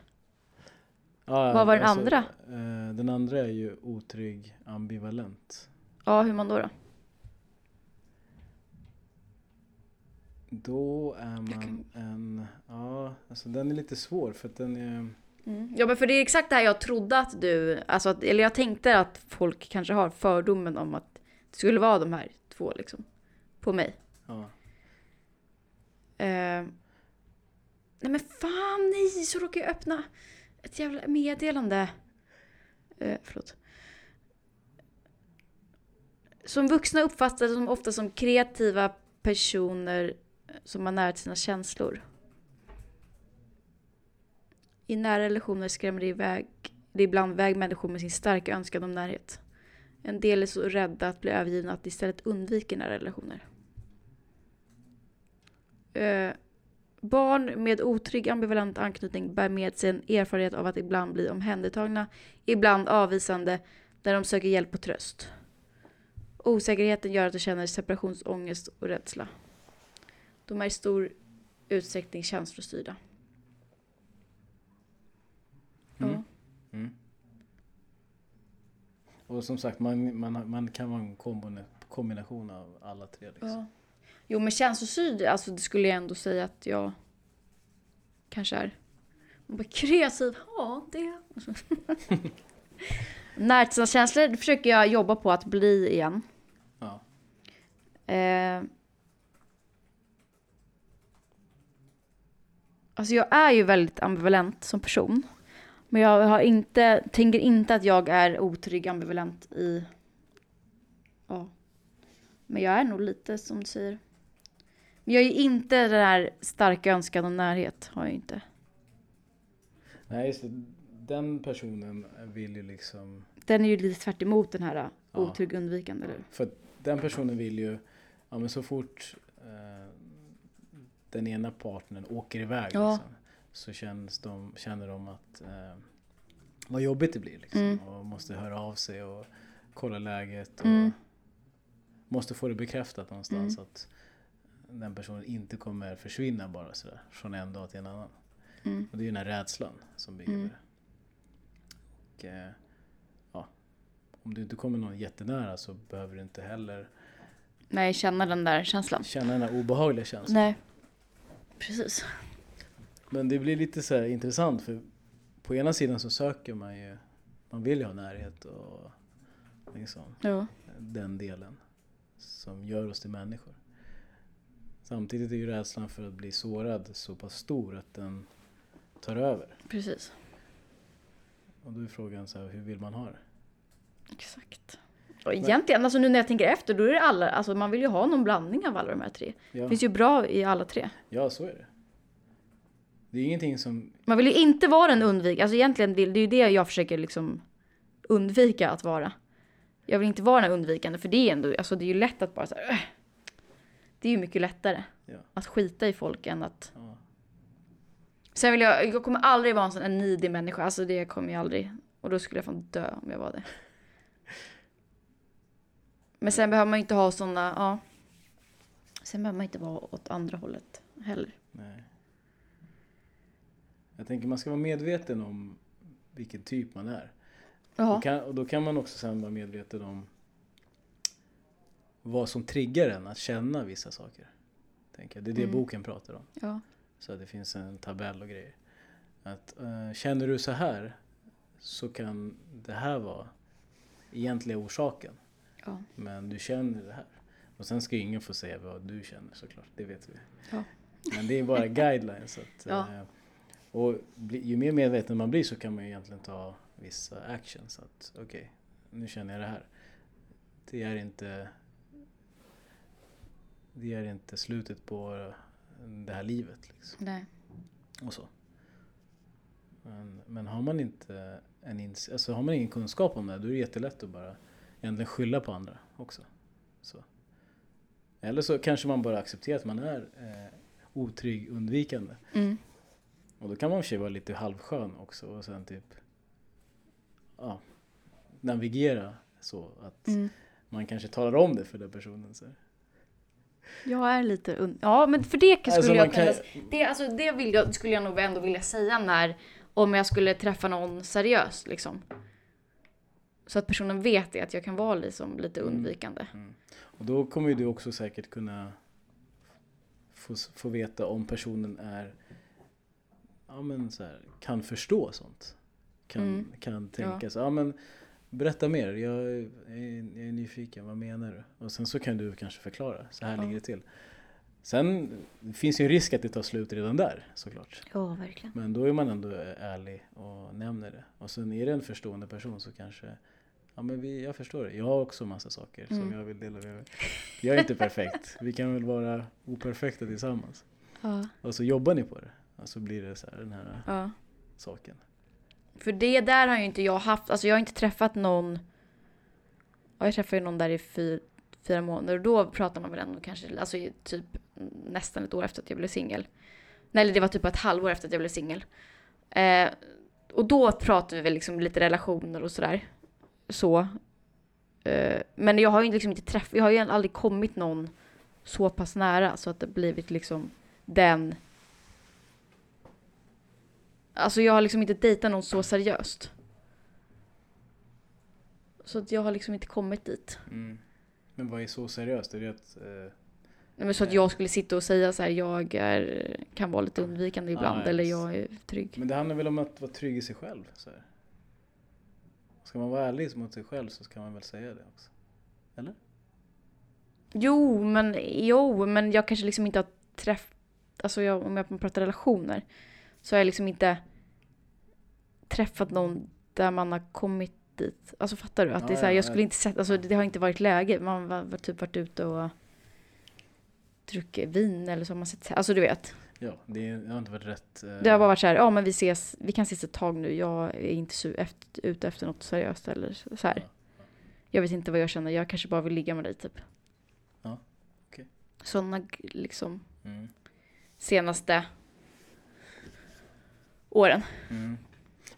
Ja, Vad var den alltså, andra? Eh, den andra är ju otrygg ambivalent. Ja, hur man då då? Då är man kan- en... Ja, alltså den är lite svår för att den är... Mm. Ja men för det är exakt det här jag trodde att du, alltså att, eller jag tänkte att folk kanske har fördomen om att det skulle vara de här två liksom. På mig. Ja. Eh, nej men fan nej, så råkar jag öppna ett jävla meddelande. Eh, förlåt. Som vuxna uppfattas de ofta som kreativa personer som har nära till sina känslor. I nära relationer skrämmer det iväg, det ibland iväg människor med sin starka önskan om närhet. En del är så rädda att bli övergivna att de istället undviker nära relationer. Eh, barn med otrygg ambivalent anknytning bär med sig en erfarenhet av att ibland bli omhändertagna, ibland avvisande, när de söker hjälp och tröst. Osäkerheten gör att de känner separationsångest och rädsla. De är i stor utsträckning känslostyrda. Mm. Ja. Mm. Och som sagt, man, man, man kan vara en kombina- kombination av alla tre. Liksom. Ja. Jo men känslostyrd, alltså det skulle jag ändå säga att jag kanske är. Man bara kreativ, ja det. Närtidskänslor det försöker jag jobba på att bli igen. Ja. Eh, alltså jag är ju väldigt ambivalent som person. Men jag har inte, tänker inte att jag är otrygg ambivalent i... Ja. Men jag är nog lite som du säger. Jag är inte den här starka önskan om närhet. Har jag inte. Nej, just det. Den personen vill ju liksom... Den är ju lite tvärt emot den här Ja. otrygg undvikande. Eller? För den personen vill ju, ja men så fort eh, den ena partnern åker iväg Ja. liksom, så känns de, känner de att eh, vad jobbigt det blir liksom. Mm. Och måste höra av sig och kolla läget och Mm. måste få det bekräftat någonstans Mm. att den personen inte kommer försvinna bara sådär från en dag till en annan. Mm. Och det är ju den här rädslan som bygger Mm. med det. Och, eh, ja, om du inte kommer någon jättenära så behöver du inte heller Nej, känna den där känslan. känna den här obehagliga känslan. Nej. Precis. Men det blir lite så här intressant för på ena sidan så söker man ju, man vill ju ha närhet och liksom Ja. den delen som gör oss till människor. Samtidigt är ju rädslan för att bli sårad så pass stor att den tar över. Precis. Och då är frågan så här, hur vill man ha det? Exakt. Och egentligen, alltså nu när jag tänker efter, då är det alla, alltså man vill ju ha någon blandning av alla de här tre. Ja, Det finns ju bra i alla tre. ja så är det. Det är ingenting som, Man vill ju inte vara en undvik, alltså egentligen vill, det är ju det jag försöker liksom undvika att vara. Jag vill inte vara den här undvikande, för det är ändå, alltså det är ju lätt att bara så här. Det är ju mycket lättare Ja. att skita i folk än att... ja, Sen vill jag, jag kommer aldrig vara en sån en nidig människa, alltså det kommer jag aldrig. Och då skulle jag fan dö om jag var det. Men sen behöver man inte ha såna, ja. Sen behöver man inte vara åt andra hållet heller. nej. Jag tänker man ska vara medveten om vilken typ man är. Och, kan, och då kan man också sen vara medveten om vad som triggar en att känna vissa saker. Tänker. Det är det Mm. boken pratar om. Ja. Så det finns en tabell och grejer. Att, eh, känner du så här så kan det här vara egentliga orsaken. Ja. Men du känner det här. Och sen ska ingen få säga vad du känner såklart, det vet vi. Ja. Men det är bara guidelines. Att, Ja. eh, och ju mer medveten man blir så kan man ju egentligen ta vissa actions. Att okej, nu känner jag det här. Det är inte det är inte slutet på det här livet. Liksom Nej. och så. Men, men har man inte en ins- alltså har man ingen kunskap om det då är det jättelätt att bara egentligen skylla på andra också. Så. Eller så kanske man bara accepterar att man är eh, otrygg, undvikande. Mm. Och då kan man i och för sig vara lite halvskön också och sen typ ja, navigera så att Mm. man kanske talar om det för den personen. Så. Jag är lite und- Ja, men för det skulle Alltså, jag man kan- kunna... Det, alltså, det vill jag, skulle jag nog ändå vilja säga när... Om jag skulle träffa någon seriöst liksom. Så att personen vet det, att jag kan vara liksom lite Mm. undvikande. Och då kommer ju du också säkert kunna få, få veta om personen är ja men så här, kan förstå sånt. Kan, Mm. kan tänka Ja. så, ja men berätta mer, jag är, jag är nyfiken, vad menar du? Och sen så kan du kanske förklara, så här Ja. ligger det till. Sen finns ju en risk att det tar slut redan där såklart. Ja, verkligen. Men då är man ändå ärlig och nämner det. Och sen är det en förstående person så kanske Ja men vi, jag förstår det. Jag har också massa saker som Mm. jag vill dela med mig. Jag är inte perfekt. Vi kan väl vara operfekta tillsammans. Ja. Och så jobbar ni på det. Och så blir det så här, den här ja. saken. För det där har ju inte jag haft, alltså jag har inte träffat någon... Ja, jag träffade ju någon där i fyra, fyra månader och då pratade man väl ändå kanske, alltså typ nästan ett år efter att jag blev singel. Nej, eller det var typ ett halvår efter att jag blev singel. Eh, och då pratade vi väl liksom lite relationer och sådär. Så. Eh, men jag har ju liksom inte träffat, jag har ju aldrig kommit någon så pass nära så att det blivit liksom den Alltså jag har liksom inte dejtat någon så seriöst. Så att jag har liksom inte kommit dit. Mm. Men vad är så seriöst? Är det att... Eh, Nej, Men så att jag skulle sitta och säga så här, jag är, kan vara lite undvikande ibland Ah, eller jag är trygg. men det handlar väl om att vara trygg i sig själv? Så här. Ska man vara ärlig mot sig själv så ska man väl säga det också? Jo, men, jo, men jag kanske liksom inte har träffat, alltså jag, om jag pratar relationer, så har jag liksom inte träffat någon där man har kommit dit. Alltså fattar du? Att det är så här, ja, jag skulle inte sett, alltså det har inte varit läge. Man har typ varit ute och druckit vin eller så har man sett, alltså du vet. Ja, det, är, det har inte varit rätt. eh, Det har bara varit så här, ja men vi ses, vi kan ses ett tag nu, jag är inte su- efter, ute efter något seriöst eller så här. Ja, Jag vet inte vad jag känner, jag kanske bara vill ligga med dig typ. Ja, okej. Sådana liksom Mm. senaste åren. Mm.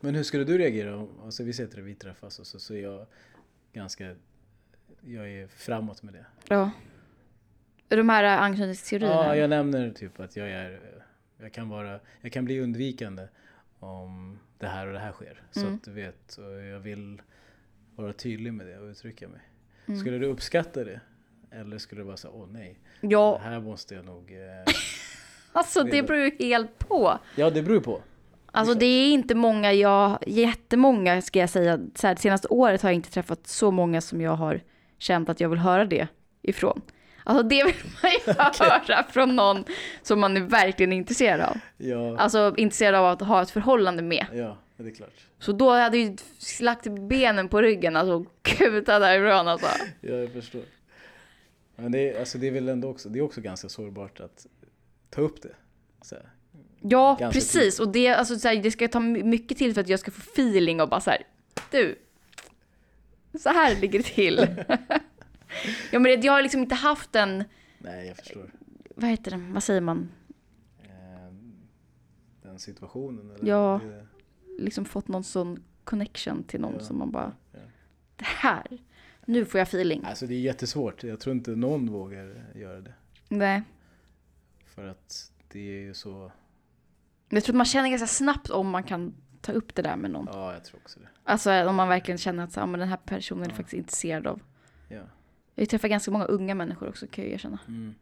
Men hur skulle du reagera om, alltså vi säger att vi träffas och så, så är jag ganska, jag är framåt med det. Ja. De här anknytningsteorierna. Ja, jag nämner typ att jag är, jag kan vara, jag kan bli undvikande om det här och det här sker. Så Mm. att du vet, och jag vill vara tydlig med det och uttrycka mig. Mm. Skulle du uppskatta det? Eller skulle du bara säga, åh nej, det Ja, här måste jag nog... Eh... alltså det beror ju helt på. Ja, det beror ju på. Alltså det är inte många jag, jättemånga ska jag säga. Så här, senaste året har jag inte träffat så många som jag har känt att jag vill höra det ifrån. Alltså det vill man ju höra från någon som man är verkligen intresserad av. Ja, Alltså intresserad av att ha ett förhållande med. ja det är klart. Så då hade jag ju slagt benen på ryggen, alltså kuta därifrån alltså. Ja, jag förstår. Men det är, alltså, det är väl ändå också, det är också ganska sårbart att ta upp det. Så här. Ja, Ganska precis. Och det, alltså, så här, det ska ta my- mycket till för att jag ska få feeling och bara så här, du, så här ligger det till. ja, men det, jag har liksom inte haft en, Nej, jag förstår. vad heter det, vad säger man, Eh, den situationen. Eller? Ja. Det, liksom fått någon sån connection till någon Ja. som man bara, Ja. det här, nu får jag feeling. alltså det är jättesvårt. Jag tror inte någon vågar göra det. Nej. För att det är ju så, Men Jag tror att man känner ganska snabbt om man kan ta upp det där med någon. ja jag tror också det. Alltså om man verkligen känner att så, ja, men den här personen är Ja. faktiskt intresserad av. Ja. Jag träffar ganska många unga människor också kan jag erkänna. Mm.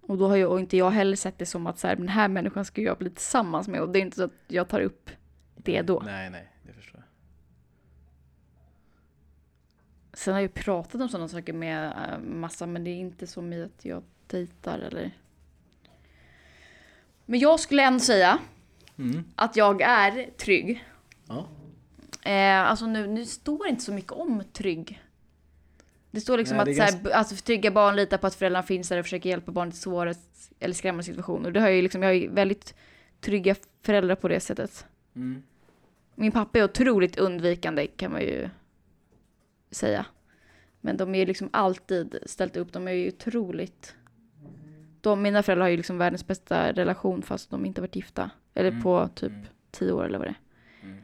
Och då har ju och inte jag heller sett det som att så här, den här människan ska jag bli tillsammans med. Och det är inte så att jag tar upp det då. Nej, nej, det förstår jag. Sen har jag ju pratat om sådana saker med äh, massa, men det är inte som i att jag dejtar eller... Men jag skulle ändå säga Mm. att jag är trygg. Ja. Eh, alltså nu, nu står det inte så mycket om trygg. Det står liksom Nej, det att är så här, b- alltså, trygga barn litar på att föräldrarna finns där och försöker hjälpa barnet i svåra eller skrämmande situationer. Det har jag ju liksom, jag har ju väldigt trygga föräldrar på det sättet. Mm. Min pappa är otroligt undvikande kan man ju säga. Men de är ju liksom alltid ställt upp. De är ju otroligt... De, mina föräldrar har ju liksom världens bästa relation fast de inte varit gifta. Eller Mm. på typ Mm. tio år eller vad det Mm.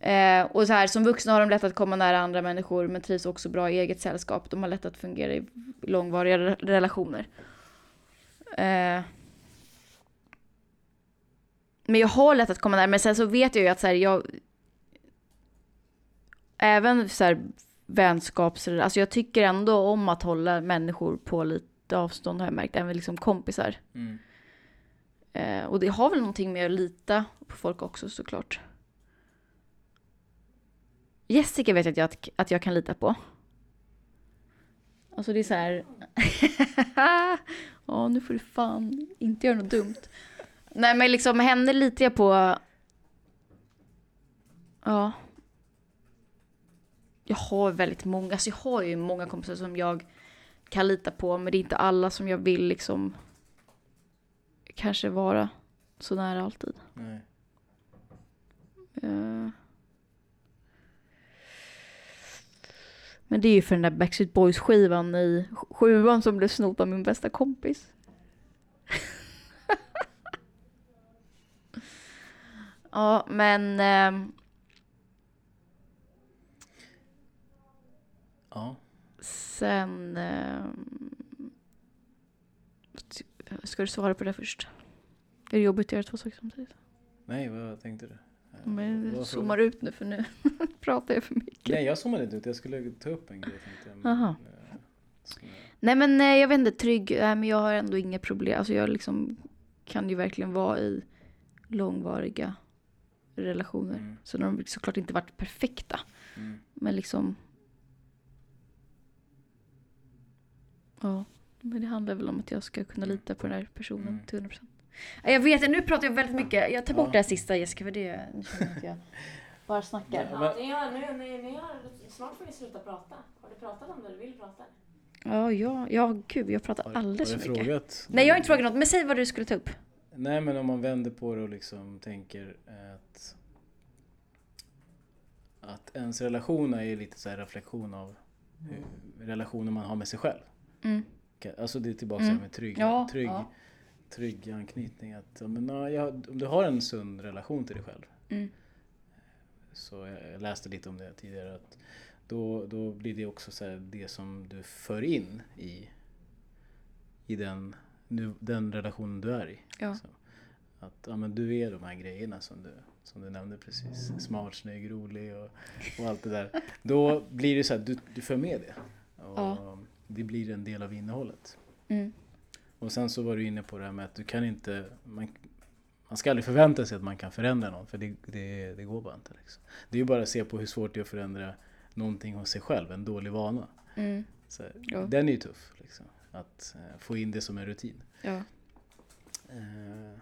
är. Eh, och så här, som vuxna har de lätt att komma nära andra människor men trivs också bra i eget sällskap. De har lätt att fungera i långvariga re- relationer. Eh, men jag har lätt att komma nära. Men sen så vet jag ju att så här, jag... Även så här vänskaps... Alltså jag tycker ändå om att hålla människor på lite avstånd har jag märkt. Även liksom kompisar. Mm. Eh, och det har väl någonting med att lita på folk också såklart. Jessica vet jag att jag, att jag kan lita på. Alltså det är så här... Ja, nu får du fan inte göra något dumt. Nej, men liksom henne litar jag på... Ja. Jag har väldigt många, alltså jag har ju många kompisar som jag kan lita på, men det är inte alla som jag vill liksom kanske vara så nära alltid. Nej. Eh. Men det är ju för den där Backstreet Boys skivan i sjuan som blev snott av min bästa kompis. ja, men... ehm, Ja. Sen... ehm, ska du svara på det först? Är det jobbigt att göra två saker samtidigt? Nej, vad tänkte du? Eh, Men vad du zoomar ut nu för nu pratar jag för mycket. Nej, jag zoomade inte ut. Jag skulle ta upp en grej tänkte jag. men, Aha. eh, jag- Nej men eh, jag vet inte, trygg, nej, men jag har ändå inga problem. Alltså jag liksom kan ju verkligen vara i långvariga relationer. Mm. Så de har såklart inte varit perfekta. Mm. Men liksom... Ja, men det handlar väl om att jag ska kunna lita på den här personen Mm. till 100%. Nej, Jag vet, nu pratar jag väldigt mycket. Jag tar bort Ja. det här sista Jessica för det nu känner jag att jag bara snackar. Ja, Ja, ni har, nu, ni, ni har, snart får ni sluta prata. Har du pratat om det du vill prata? Ja, ja, ja, gud jag pratar alldeles för mycket. frågat? Nej, jag har inte frågat något, men säg vad du skulle ta upp. Nej, men om man vänder på det och liksom tänker att att ens relationer är lite så här reflektion av hur, relationer man har med sig själv. Mm. Alltså det är tillbaka Mm. med trygg, Ja, trygg, ja. trygg anknytning. Att, men, ja, om du har en sund relation till dig själv. Mm. Så jag jag läste lite om det tidigare. Att då, då blir det också så här, det som du för in i, i den, nu, den relationen du är i. Ja. Så, att ja, men du är de här grejerna som du, som du nämnde precis. Smart, snygg, rolig och, och allt det där. Då blir det så att du, du för med det. Och. Det blir en del av innehållet. Mm. Och sen så var du inne på det här med att du kan inte, man, man ska aldrig förvänta sig att man kan förändra någon för det, det, det går bara inte. Liksom. Det är ju bara att se på hur svårt det är att förändra någonting hos sig själv, en dålig vana. Mm. Så, Ja. Den är ju tuff, liksom, att eh, få in det som en rutin. Ja. Eh,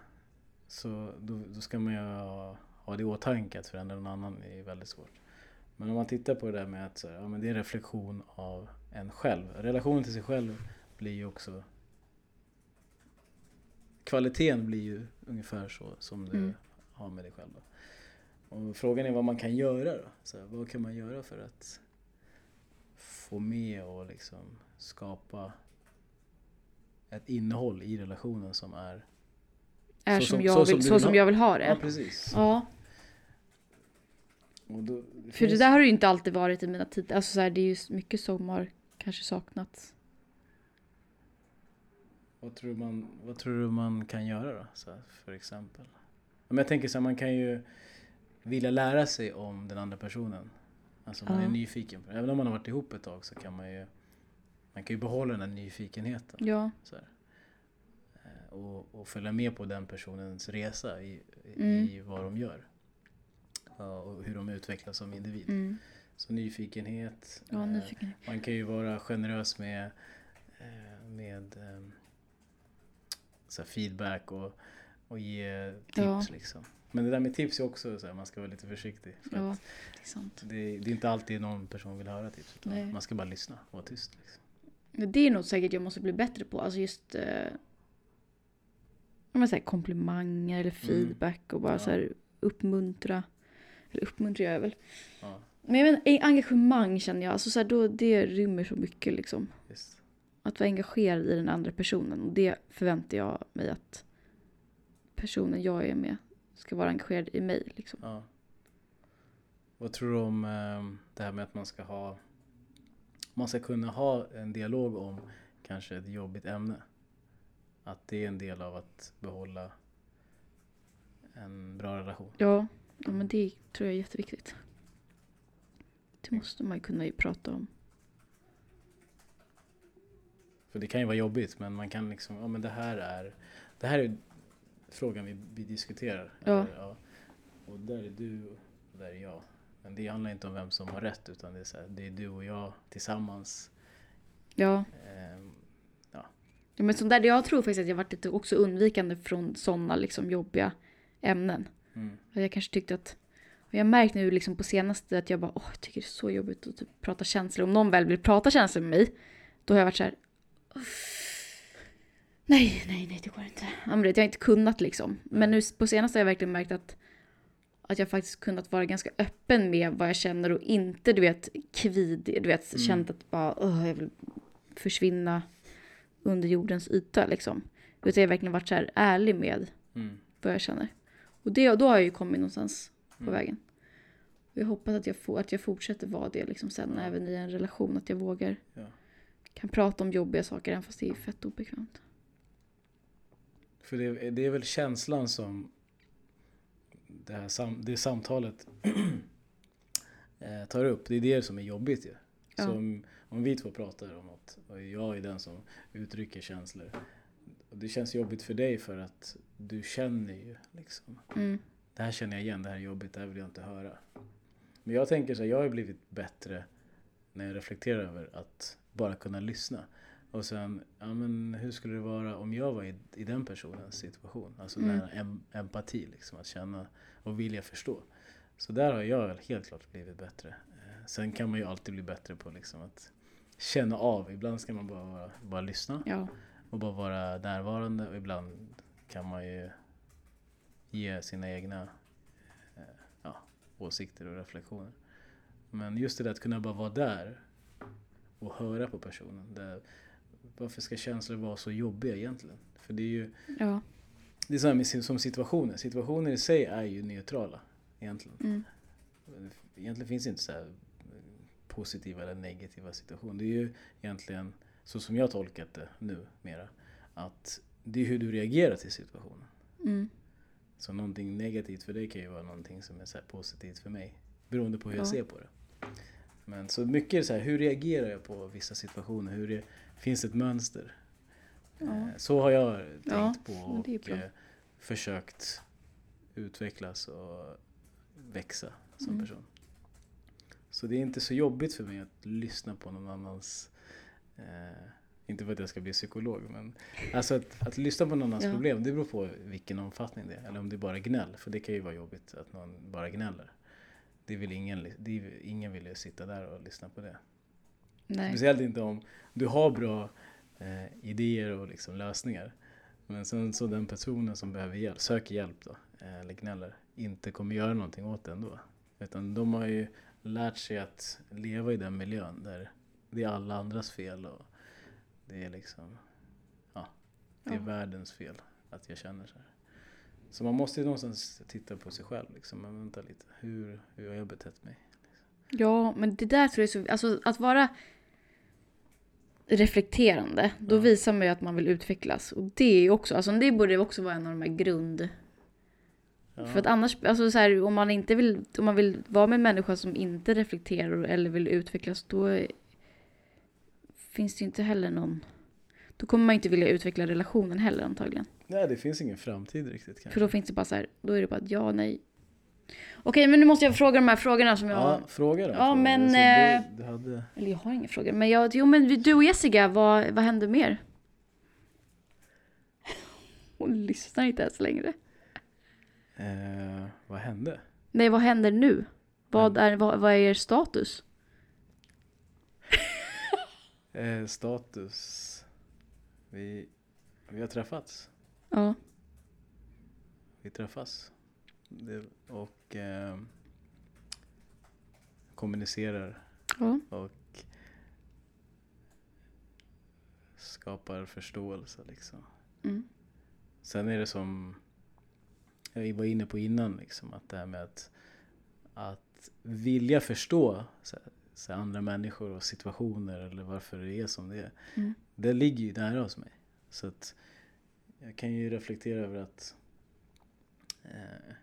så då, då ska man ju ha, ha det i åtanke att förändra någon annan är väldigt svårt. Men om man tittar på det där med att så ja, men det är en reflektion av en själv. Relationen till sig själv blir ju också Kvaliteten blir ju ungefär så som du Mm. har med dig själv. Då. Och frågan är vad man kan göra då? Så här, vad kan man göra för att få med och liksom skapa ett innehåll i relationen som är Är som, som- jag så vill, som så som jag vill ha Ja, det. precis. Ja, Och då, för det finns- där har det ju inte alltid varit i mina tider. Alltså så här, det är ju mycket som har kanske saknats. Vad tror, man, vad tror du man kan göra då? Så här, för exempel. Men jag tänker så här, man kan ju vilja lära sig om den andra personen. Alltså man Ja. är nyfiken. Även om man har varit ihop ett tag så kan man ju man kan ju behålla den här nyfikenheten. Ja, Så här. Eh, Och, och följa med på den personens resa i, i, Mm. i vad de gör. Ja, Och hur de utvecklas som individ. mm. Så nyfikenhet. ja eh, nyfiken. Man kan ju vara generös med, eh, med ehm, så feedback och, och ge tips. Ja. Liksom. Men det där med tips är också så här, man ska vara lite försiktig. För Ja, det det, det är inte alltid någon person vill höra tips. Man ska bara lyssna och vara tyst. Liksom. Men Det är nog säkert jag måste bli bättre på. Alltså just eh, man säger komplimanger eller feedback och bara Ja. så här uppmuntra. Eller uppmuntra jag väl. Ja, Men jag inte, engagemang känner jag. Alltså så här, då, det rymmer så mycket liksom. visst. Att vara engagerad i den andra personen. Och det förväntar jag mig att personen jag är med ska vara engagerad i mig. Liksom. Ja. Vad tror du om ehm, det här med att man ska ha man ska kunna ha en dialog om kanske ett jobbigt ämne? Att det är en del av att behålla en bra relation. Ja, ja, men det tror jag är jätteviktigt. Det måste man ju kunna ju prata om. För det kan ju vara jobbigt men man kan liksom, ja men det här är, det här är frågan vi, vi diskuterar. Ja. Eller, ja. Och där är du och där är jag. Men det handlar inte om vem som har rätt utan det är, så här, det är du och jag tillsammans. Ja, Ehm, Ja, men sånt där, jag tror faktiskt att jag varit lite också undvikande från sådana liksom jobbiga ämnen. mm, jag kanske tyckte att... Jag har märkt nu liksom på senaste att jag bara, åh, jag tycker det är så jobbigt att typ prata känslor. Om någon väl vill prata känslor med mig, då har jag varit så här... Nej, nej, nej, det går inte. Ja, men det, jag har inte kunnat liksom. Men nu på senaste har jag verkligen märkt att, att jag faktiskt kunnat vara ganska öppen med vad jag känner och inte, du vet, kvid, du vet, Mm. känt att bara, åh, jag vill försvinna under jordens yta liksom. Utan jag har verkligen varit så här ärlig med mm, vad jag känner. Och det, då har jag ju kommit någonstans på Mm. vägen. Jag hoppas att jag, får, att jag fortsätter vara det liksom sen Ja. även i en relation. Att jag vågar ja. kan prata om jobbiga saker även fast det är fett obekvämt. För det, det är väl känslan som det här sam, det samtalet eh, tar upp. Det är det som är jobbigt ju. Ja. Så om, vi två pratar om något och jag är den som uttrycker känslor. Det känns jobbigt för dig för att du känner ju liksom. Mm. Det här känner jag igen, det här är jobbigt, det här vill jag inte höra. Men jag tänker så här, jag har blivit bättre när jag reflekterar över att bara kunna lyssna. Och sen, ja men hur skulle det vara om jag var i, i den personens situation? Alltså den här em, empati, liksom, att känna och vilja förstå. Så där har jag helt klart blivit bättre. Eh, Sen kan man ju alltid bli bättre på liksom att känna av. Ibland ska man bara, vara- bara lyssna Ja. och bara vara närvarande och ibland kan man ju ge sina egna åsikter och reflektioner. Men just det där att kunna bara vara där och höra på personen. Det, varför ska känslor vara så jobbiga egentligen? För det är ju Ja. det är här med, som situationer. Situationer i sig är ju neutrala egentligen. Mm. Egentligen finns det inte så här positiva eller negativa situationer. Det är ju egentligen så som jag tolkat det nu mera. Att det är hur du reagerar till situationen. Mm. Så någonting negativt för dig kan ju vara någonting som är så positivt för mig. Beroende på hur jag Ja. ser på det. Men så mycket är så här, hur reagerar jag på vissa situationer? Hur det, finns det ett mönster? Ja. Eh, Så har jag tänkt Ja, på och eh, försökt utvecklas och växa som Mm. person. Så det är inte så jobbigt för mig att lyssna på någon annans eh, inte för att jag ska bli psykolog men alltså att, att lyssna på någon annans Ja. problem det beror på vilken omfattning det är. Eller om det är bara gnäll. För det kan ju vara jobbigt att någon bara gnäller. Det vill ingen, det är, ingen vill ju sitta där och lyssna på det. Nej. Speciellt inte om du har bra eh, idéer och liksom lösningar. Men sen så den personen som behöver hjälp, söker hjälp då, eh, eller gnäller, inte kommer göra någonting åt det ändå. Utan de har ju lärt sig att leva i den miljön där det är alla andras fel och det är liksom, ja, det är Ja. världens fel att jag känner så här. Så man måste ju någonstans titta på sig själv liksom, men vänta lite, hur, hur har jag betett mig? Ja, men det där tror jag är så... Alltså att vara reflekterande, då Ja. visar man ju att man vill utvecklas. Och det är också, alltså det borde också vara en av de här grund... Ja. För att annars, alltså så här, om man inte vill, om man vill vara med en människa som inte reflekterar eller vill utvecklas, då finns det inte heller någon... Då kommer man inte vilja utveckla relationen heller antagligen. Nej, det finns ingen framtid riktigt kanske. För då finns det bara så här, då är det bara ett ja, nej. Okej, men nu måste jag fråga de här frågorna som jag... Ja, fråga då. Ja, fråga. men, Alltså, eh, du, du hade... Eller jag har inga frågor. Men jag, jo men du och Jessica, vad, vad händer mer? Hon lyssnar inte ens längre. Eh, vad hände? Nej, vad händer nu? Vad är, vad, vad är er status? Eh, status. Vi, vi har träffats. Ja. Vi träffas. Det, och eh, kommunicerar ja. och skapar förståelse liksom. Mm. Sen är det som jag var inne på innan, liksom, att det här med att, att vilja förstå så, här, så andra människor och situationer eller varför det är som det är. Mm. Det ligger ju nära hos mig. Så att jag kan ju reflektera över att eh,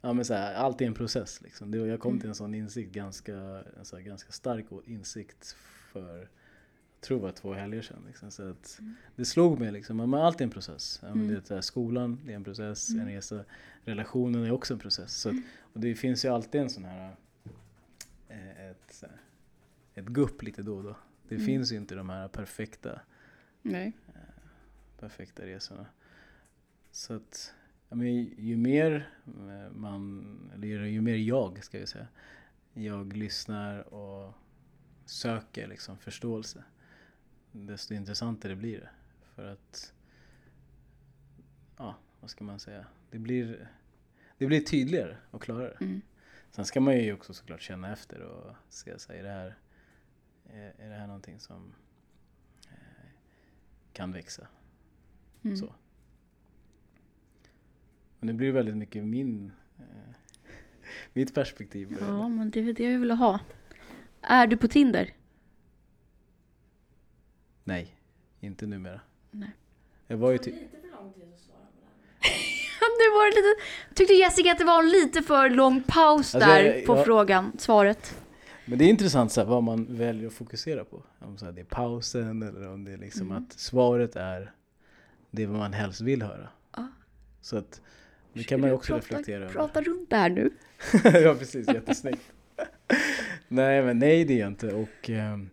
ja, men så här, allt är en process. Liksom. Jag kom Mm. till en sån insikt, ganska, en så här, ganska stark insikt för jag tror det var två helger sedan. Liksom. Så att Mm. det slog mig liksom, men allt är en process. Mm. det här, skolan, det är en process, Mm. en resa. Relationen är också en process. Så att, och det finns ju alltid en sån här, ett, så här, ett gupp lite då och då. Det Mm. finns ju inte de här perfekta, Nej. perfekta resorna. Så att, ja, men ju mer eh, man, eller ju mer jag ska jag säga, jag lyssnar och söker liksom förståelse, desto intressantare blir det. För att, ja, vad ska man säga, det blir, det blir tydligare och klarare. Mm. Sen ska man ju också såklart känna efter och se, så är det här, är, är det här någonting som eh, kan växa? Mm. Så. Men det blir väldigt mycket min, eh, mitt perspektiv. på det. Ja, men det är det jag vill ha. Är du på Tinder? Nej, inte numera. Nej. Jag var ju typ... nu var det lite... Tyckte Jessica att det var en lite för lång paus Alltså, där jag- på jag- frågan, svaret. Men det är intressant så här, vad man väljer att fokusera på. Om så här, det är pausen eller om det är liksom Mm. att svaret är det man helst vill höra. Ja. Så att det kan man ju också prata, reflektera över. Prata runt det här nu. ja precis, jättesnyggt. nej men nej det är jag inte och ehm,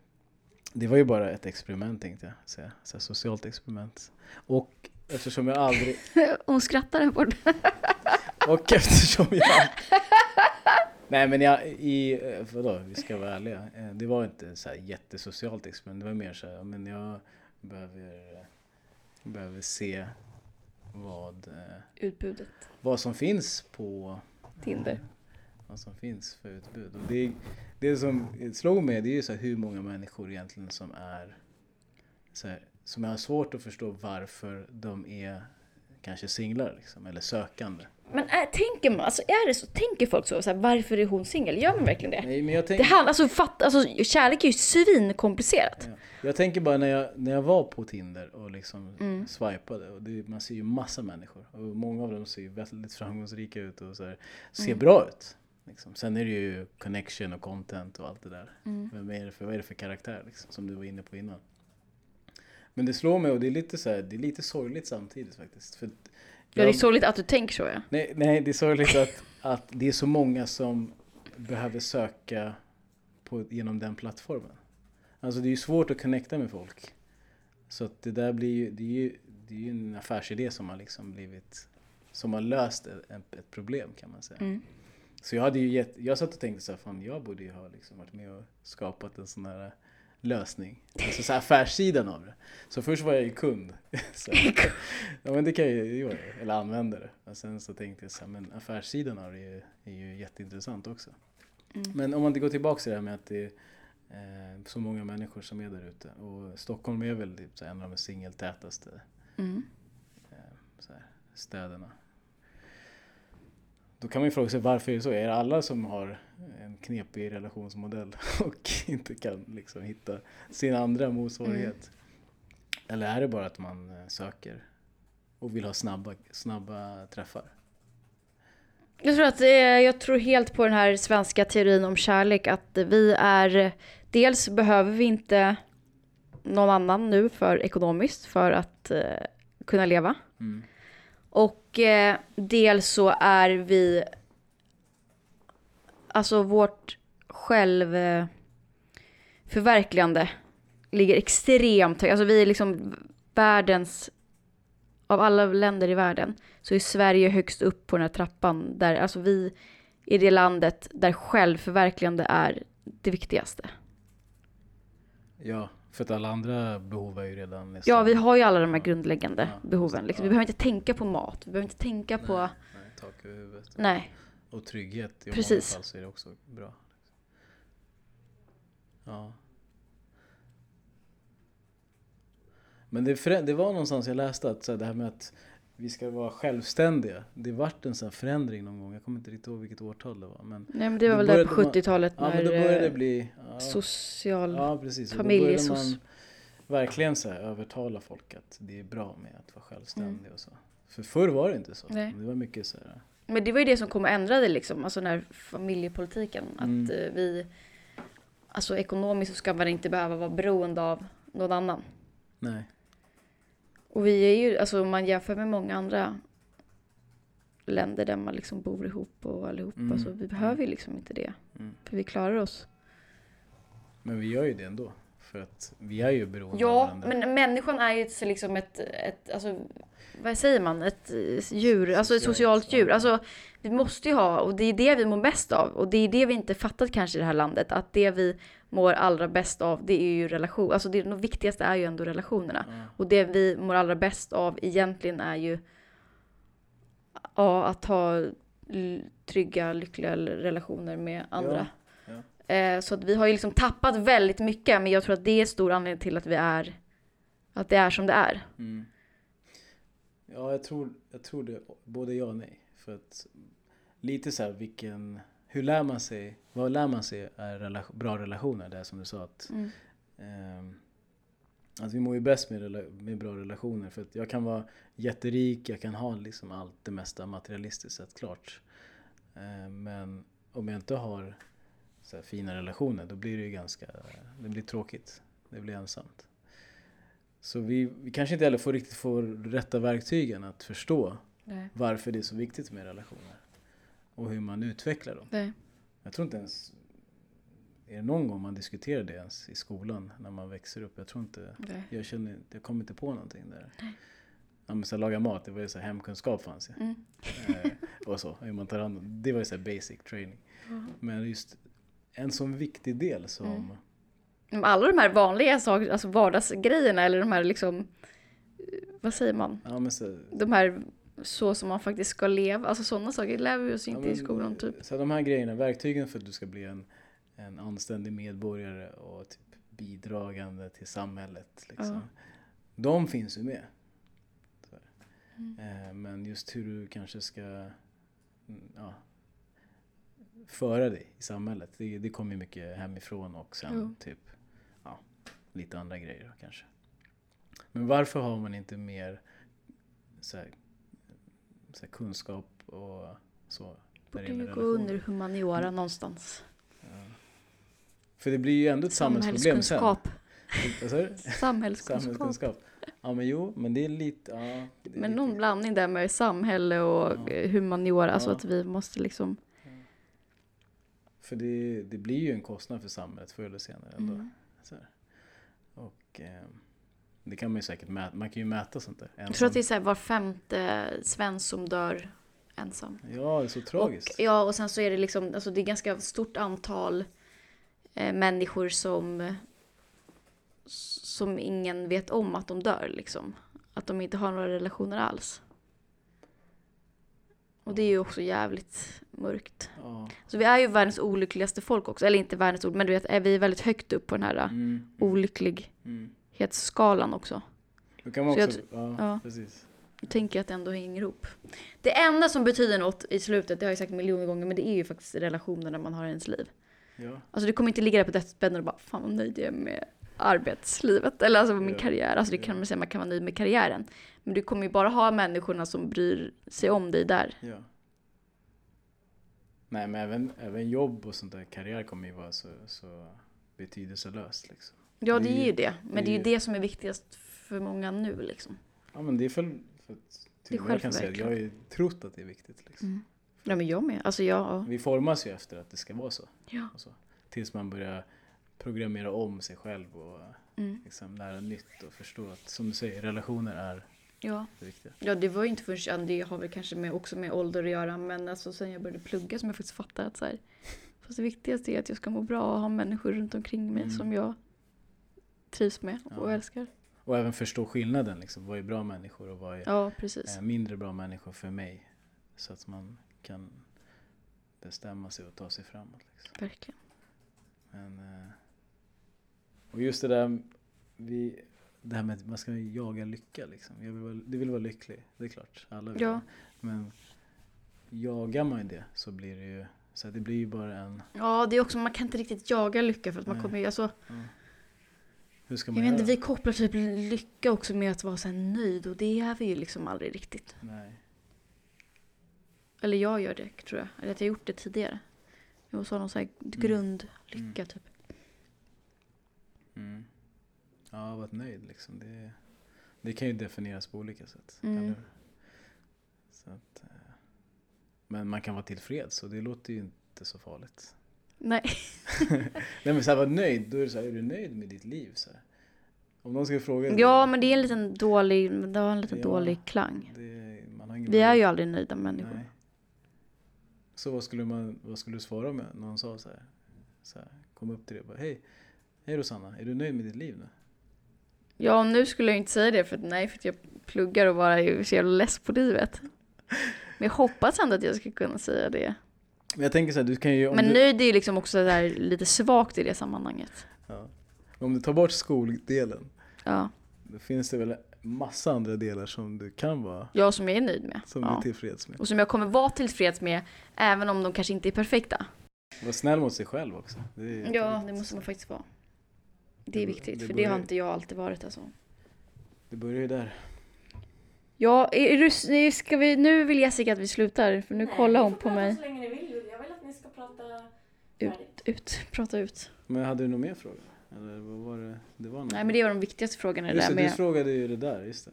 det var ju bara ett experiment tänkte jag säga. Så socialt experiment. Och eftersom jag aldrig, Hon skrattar här borta. och eftersom jag Nej men jag, i, eh, vadå, vi ska vara ärliga. Eh, Det var inte så här jättesocialt experiment. Det var mer så här, men jag behöver, behöver se vad, eh, Utbudet. vad som finns på Tinder. vad som finns för utbud. Och det, det som slog mig det är ju så här hur många människor egentligen som är så här, som har svårt att förstå varför de är kanske singlar liksom, eller sökande. Men är, tänker man, alltså är det så, tänker folk så? så här, varför är hon singel? Gör man verkligen det? Nej, men jag, Det tänk, handlar, alltså, fatt, alltså kärlek är ju svinkomplicerat. ja. jag tänker bara när jag, när jag var på Tinder och liksom Mm. swipade, och det, man ser ju massa människor och många av dem ser ju väldigt framgångsrika ut och så här, ser Mm. bra ut. Liksom. Sen är det ju connection och content och allt det där. Mm. Vem är det för, vad är det för karaktär liksom, som du var inne på innan? Men det slår mig och det är lite så här, det är lite sorgligt samtidigt faktiskt. För Ja, det är jag- sorgligt att du tänker så ja. Nej, nej det är sorgligt att, att det är så många som behöver söka på, genom den plattformen. Alltså det är ju svårt att connecta med folk. Så att det där blir ju, det är ju, det är ju en affärsidé som har liksom blivit, som har löst ett, ett problem kan man säga. Mm. Så jag hade ju gett, jag satt och tänkte så här, fan jag borde ju ha liksom varit med och skapat en sån här lösning. Alltså så affärssidan av det. Så först var jag ju kund. Så, ja men det kan jag ju göra, eller användare. Och sen så tänkte jag så här, men affärssidan av det är, är ju jätteintressant också. Mm. Men om man inte går tillbaka till det här med att det är eh, så många människor som är där ute. Och Stockholm är väl typ så här en av de singeltätaste Mm. eh, så här, städerna. Då kan man ju fråga sig varför är det så? Är det alla som har en knepig relationsmodell och inte kan liksom hitta sin andra motsvarighet? Eller är det bara att man eh, söker och vill ha snabba, snabba träffar? Jag tror att eh, jag tror helt på den här svenska teorin om kärlek att vi är dels behöver vi inte någon annan nu för ekonomiskt för att eh, kunna leva. Mm. Och eh, dels så är vi alltså vårt självförverkligande eh, ligger extremt högt. Alltså vi är liksom världens av alla länder i världen så är Sverige högst upp på den här trappan där alltså vi är det landet där självförverkligande är det viktigaste. Ja, för att alla andra behov är ju redan nästan... Ja, vi har ju alla de här grundläggande Ja, behoven. Liksom. Vi ja. behöver inte tänka på mat, vi behöver inte tänka på... Nej, nej, tak över huvudet. Nej. Och trygghet i många Precis. fall så är det också bra. Ja. Men det, det var någonstans jag läste att så här, det här med att vi ska vara självständiga. Det vart en sån här förändring någon gång. Jag kommer inte riktigt ihåg vilket årtal det var. Men, Nej, men det var väl där på började man- 70-talet ja, när men då började det eh, bli... Ja, social... ja precis. Och familjesos- verkligen så här, övertala folk att det är bra med att vara självständig och så. För förr var det inte så. Nej. Det var mycket så här... Men det var ju det som kom att ändra det liksom, alltså den här familjepolitiken. Mm. Att eh, vi, alltså ekonomiskt så ska man inte behöva vara beroende av någon annan. Nej. Och vi är ju, alltså om man jämför med många andra länder där man liksom bor ihop och allihop. Mm. Alltså vi behöver ju liksom inte det. Mm. För vi klarar oss. Men vi gör ju det ändå. För att vi är ju beroende av Ja, varandra. men människan är ju liksom ett, ett alltså, vad säger man, ett djur, alltså ett Socialt, djur. ja. Alltså, vi måste ju ha, och det är det vi mår bäst av. Och det är det vi inte fattat kanske i det här landet, att det vi mår allra bäst av, det är ju relation. Alltså det, det viktigaste är ju ändå relationerna. Ja. Och det vi mår allra bäst av egentligen är ju ja, att ha trygga, lyckliga relationer med andra. Ja, Eh, så att vi har ju liksom tappat väldigt mycket, men jag tror att det är stor anledning till att vi är, att det är som det är. Mm. Ja, jag tror, jag tror det. Både ja och nej. För att lite så här vilken... Hur lär man sig? Vad lär man sig är relation, bra relationer? Det är som du sa att... Mm. ehm, att vi mår ju bäst med, med bra relationer. För att jag kan vara jätterik, jag kan ha liksom allt det mesta materialistiskt sett klart. Eh, men om jag inte har så fina relationer då blir det ju ganska, det blir tråkigt. Det blir ensamt. Så vi, vi kanske inte heller får riktigt få rätta verktygen att förstå Nej. varför det är så viktigt med relationer. Och hur man utvecklar dem. Nej. Jag tror inte ens, är det någon gång man diskuterar det ens i skolan när man växer upp? Jag tror inte, Nej. jag känner, jag kommer inte på någonting där. Ja, men så laga mat, det var ju så här, hemkunskap fanns ju. Mm. Eh, och så, hur man tar hand om det var ju så basic training. Men just en sån viktig del som, Mm. Alla de här vanliga sakerna, alltså vardagsgrejerna eller de här liksom, eh, vad säger man? ja men så, De här så som man faktiskt ska leva, alltså sådana saker lär vi oss ja, inte i men, skolan typ. Så de här grejerna, verktygen för att du ska bli en, en anständig medborgare och typ bidragande till samhället. Liksom. Ja. De finns ju med. Mm. Eh, men just hur du kanske ska mm, ja, föra dig i samhället. Det, det kommer ju mycket hemifrån och sen Jo. typ ja, lite andra grejer då, kanske. Men varför har man inte mer så här, så här, kunskap och så? Borde ju gå under humaniora någonstans. Ja. För det blir ju ändå ett samhällsproblem sen. Samhällskunskap. Samhällskunskap. Ja men jo, men det är lite... Ja, det är Men lite- någon blandning där med samhälle och Ja. humaniora. Alltså Ja. att vi måste liksom... För det, det blir ju en kostnad för samhället förr eller senare ändå. Mm. Och eh, det kan man ju säkert mäta. Man kan ju mäta sånt där. Jag tror att det är så här var femte svensk som dör ensam. Ja, det är så tragiskt. Och, ja, och sen så är det liksom, alltså det är ganska stort antal eh, människor som som ingen vet om att de dör liksom. Att de inte har några relationer alls. Och det är ju också jävligt mörkt. Ja. Så vi är ju världens olyckligaste folk också. Eller inte världens olyckligaste, men du vet, är vi väldigt högt upp på den här mm. Mm. olycklighetsskalan också. Då kan man Så jag också... Ja, ja. precis. Jag tänker att det ändå hänger ihop. Det enda som betyder något i slutet, det har jag sagt miljoner gånger, men det är ju faktiskt relationerna man har i ens liv. Ja. Alltså du kommer inte ligga där på dödsbädden och bara fan vad nöjd jag är med arbetslivet eller alltså min Ja. karriär. Alltså det kan man säga, man kan vara nöjd med karriären. Men du kommer ju bara ha människorna som bryr sig om dig där. ja. Nej, men även, även jobb och sånt där, karriär kommer ju vara så, så betydelselöst liksom. Ja Det är ju- det. Men det är ju det som är viktigast för många nu liksom. Ja, men det är för, för Det är jag kan säga att jag har ju trott att det är viktigt liksom. Mm. Ja men jag med. Alltså jag, ja. Vi formas ju efter att det ska vara så. Ja. Och så. Tills man börjar programmera om sig själv och Mm. liksom lära nytt och förstå att, som du säger, relationer är ja. det. Ja det var ju inte förrän, det har väl kanske med, också med ålder att göra, men alltså sen jag började plugga som jag faktiskt fattade att så här, fast det viktigaste är att jag ska må bra och ha människor runt omkring mig Mm. som jag trivs med och Ja. älskar. Och även förstå skillnaden, liksom. vad är bra människor och vad är Ja precis. eh, mindre bra människor för mig. Så att man kan bestämma sig och ta sig framåt. Liksom. Verkligen. Men, eh, och just det där, vi, det här med att man ska jaga lycka liksom. Jag vill vara, du vill vara lycklig, det är klart. Alla vill Ja. Men jagar man det så blir det ju, så det blir ju bara en, Ja det är också, man kan inte riktigt jaga lycka för att man Nej. kommer ju, alltså, hur ska jag man vet inte, göra? vi kopplar typ lycka också med att vara så nöjd och det är vi ju liksom aldrig riktigt. Nej. Eller jag gör det tror jag, eller att jag gjort det tidigare. Jag måste ha någon så här grundlycka typ. Mm. Ja, varit nöjd liksom. Det, det kan ju definieras på olika sätt. Mm. Så att, eh, men man kan vara tillfreds och det låter ju inte så farligt. Nej. Nej men såhär, vara nöjd, då är det såhär, är du nöjd med ditt liv? Så här? Om någon skulle fråga Ja men det är en liten dålig, det har en liten Ja. dålig klang. det, Vi är ju aldrig nöjda människor. Nej. Så vad skulle, man, vad skulle du svara när någon sa så här, så här kom upp till dig och bara, hej, hej Rosanna, är du nöjd med ditt liv nu? Ja, nu skulle jag inte säga det för att nej, för jag pluggar och bara är så jävla less på livet. Men jag hoppas ändå att jag ska kunna säga det. Men jag tänker så här, du kan ju, Men du, nöjd är ju liksom också där lite svagt i det sammanhanget. ja, om du tar bort skoldelen, Ja, då finns det väl massa andra delar som du kan vara, jag som jag är nöjd med. som du är Ja. tillfreds med. Och som jag kommer vara tillfreds med, även om de kanske inte är perfekta. Var snäll mot sig själv också. Det Ja, det måste man faktiskt vara. Det är viktigt, det för det har börjar- inte jag alltid varit alltså. Det börjar ju där. Ja, är du, ska vi, nu vill Jessica att vi slutar, för nu kollar hon på mig. så länge ni vill. Jag vill att ni ska prata Ut, ut, prata ut. Men hade du någon mer fråga? Eller vad var det? Det var någon. Nej men det var de viktigaste frågorna det Just där det, du med. frågade ju det där, just det.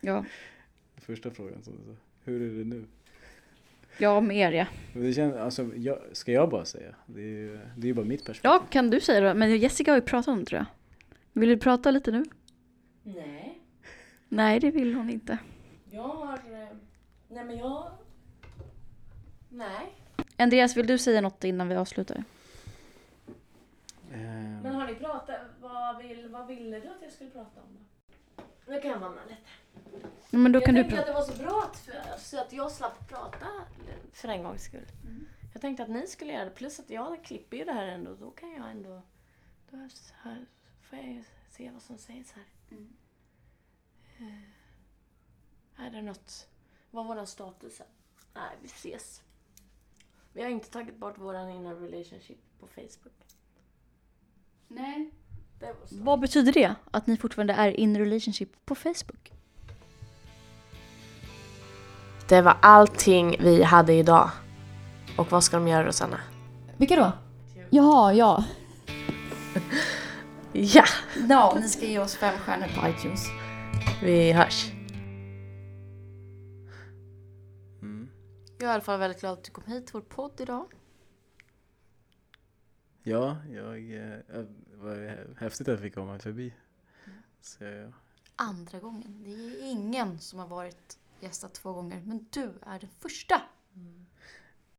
Ja, Första frågan som du sa. Hur är det nu? Ja mer ja. Men Det känns, alltså, jag, ska jag bara säga? Det är ju det är ju bara mitt perspektiv. Ja, kan du säga det? Men Jessica har ju pratat om det tror jag. Vill du prata lite nu? Nej, Nej, det vill hon inte. jag har... eh, Nej men jag... Nej. Andreas, vill du säga något innan vi avslutar? Ehm, Men har ni pratat? Vad, vill, vad ville du att jag skulle prata om då? Nu kan jag vandra lite. Men då jag kan du tänkte att det var så bra att, så att jag slapp prata för en gångs skull. Jag tänkte att ni skulle göra det. Plus att jag klipper ju det här ändå. Då kan jag ändå... Då här, får jag ju se vad som sägs här. Mm. Eh, Är det något? Vad var vår status? är? Nej, vi ses. Vi har inte tagit bort våran inner relationship på Facebook. Nej. Det var. Vad betyder det? Att ni fortfarande är in relationship på Facebook? Det var allting vi hade idag. Och vad ska de göra Rosanna? Vilka då? Jaha, ja. Ja! Ja, ni ska ge oss fem stjärnor på iTunes. Vi hörs. Mm. Jag är i alla fall väldigt glad att du kom hit till vår podd idag. Ja, jag... eh, Det var häftigt att jag fick komma förbi. Så, ja. Andra gången. Det är ingen som har varit gästat två gånger, men du är den första.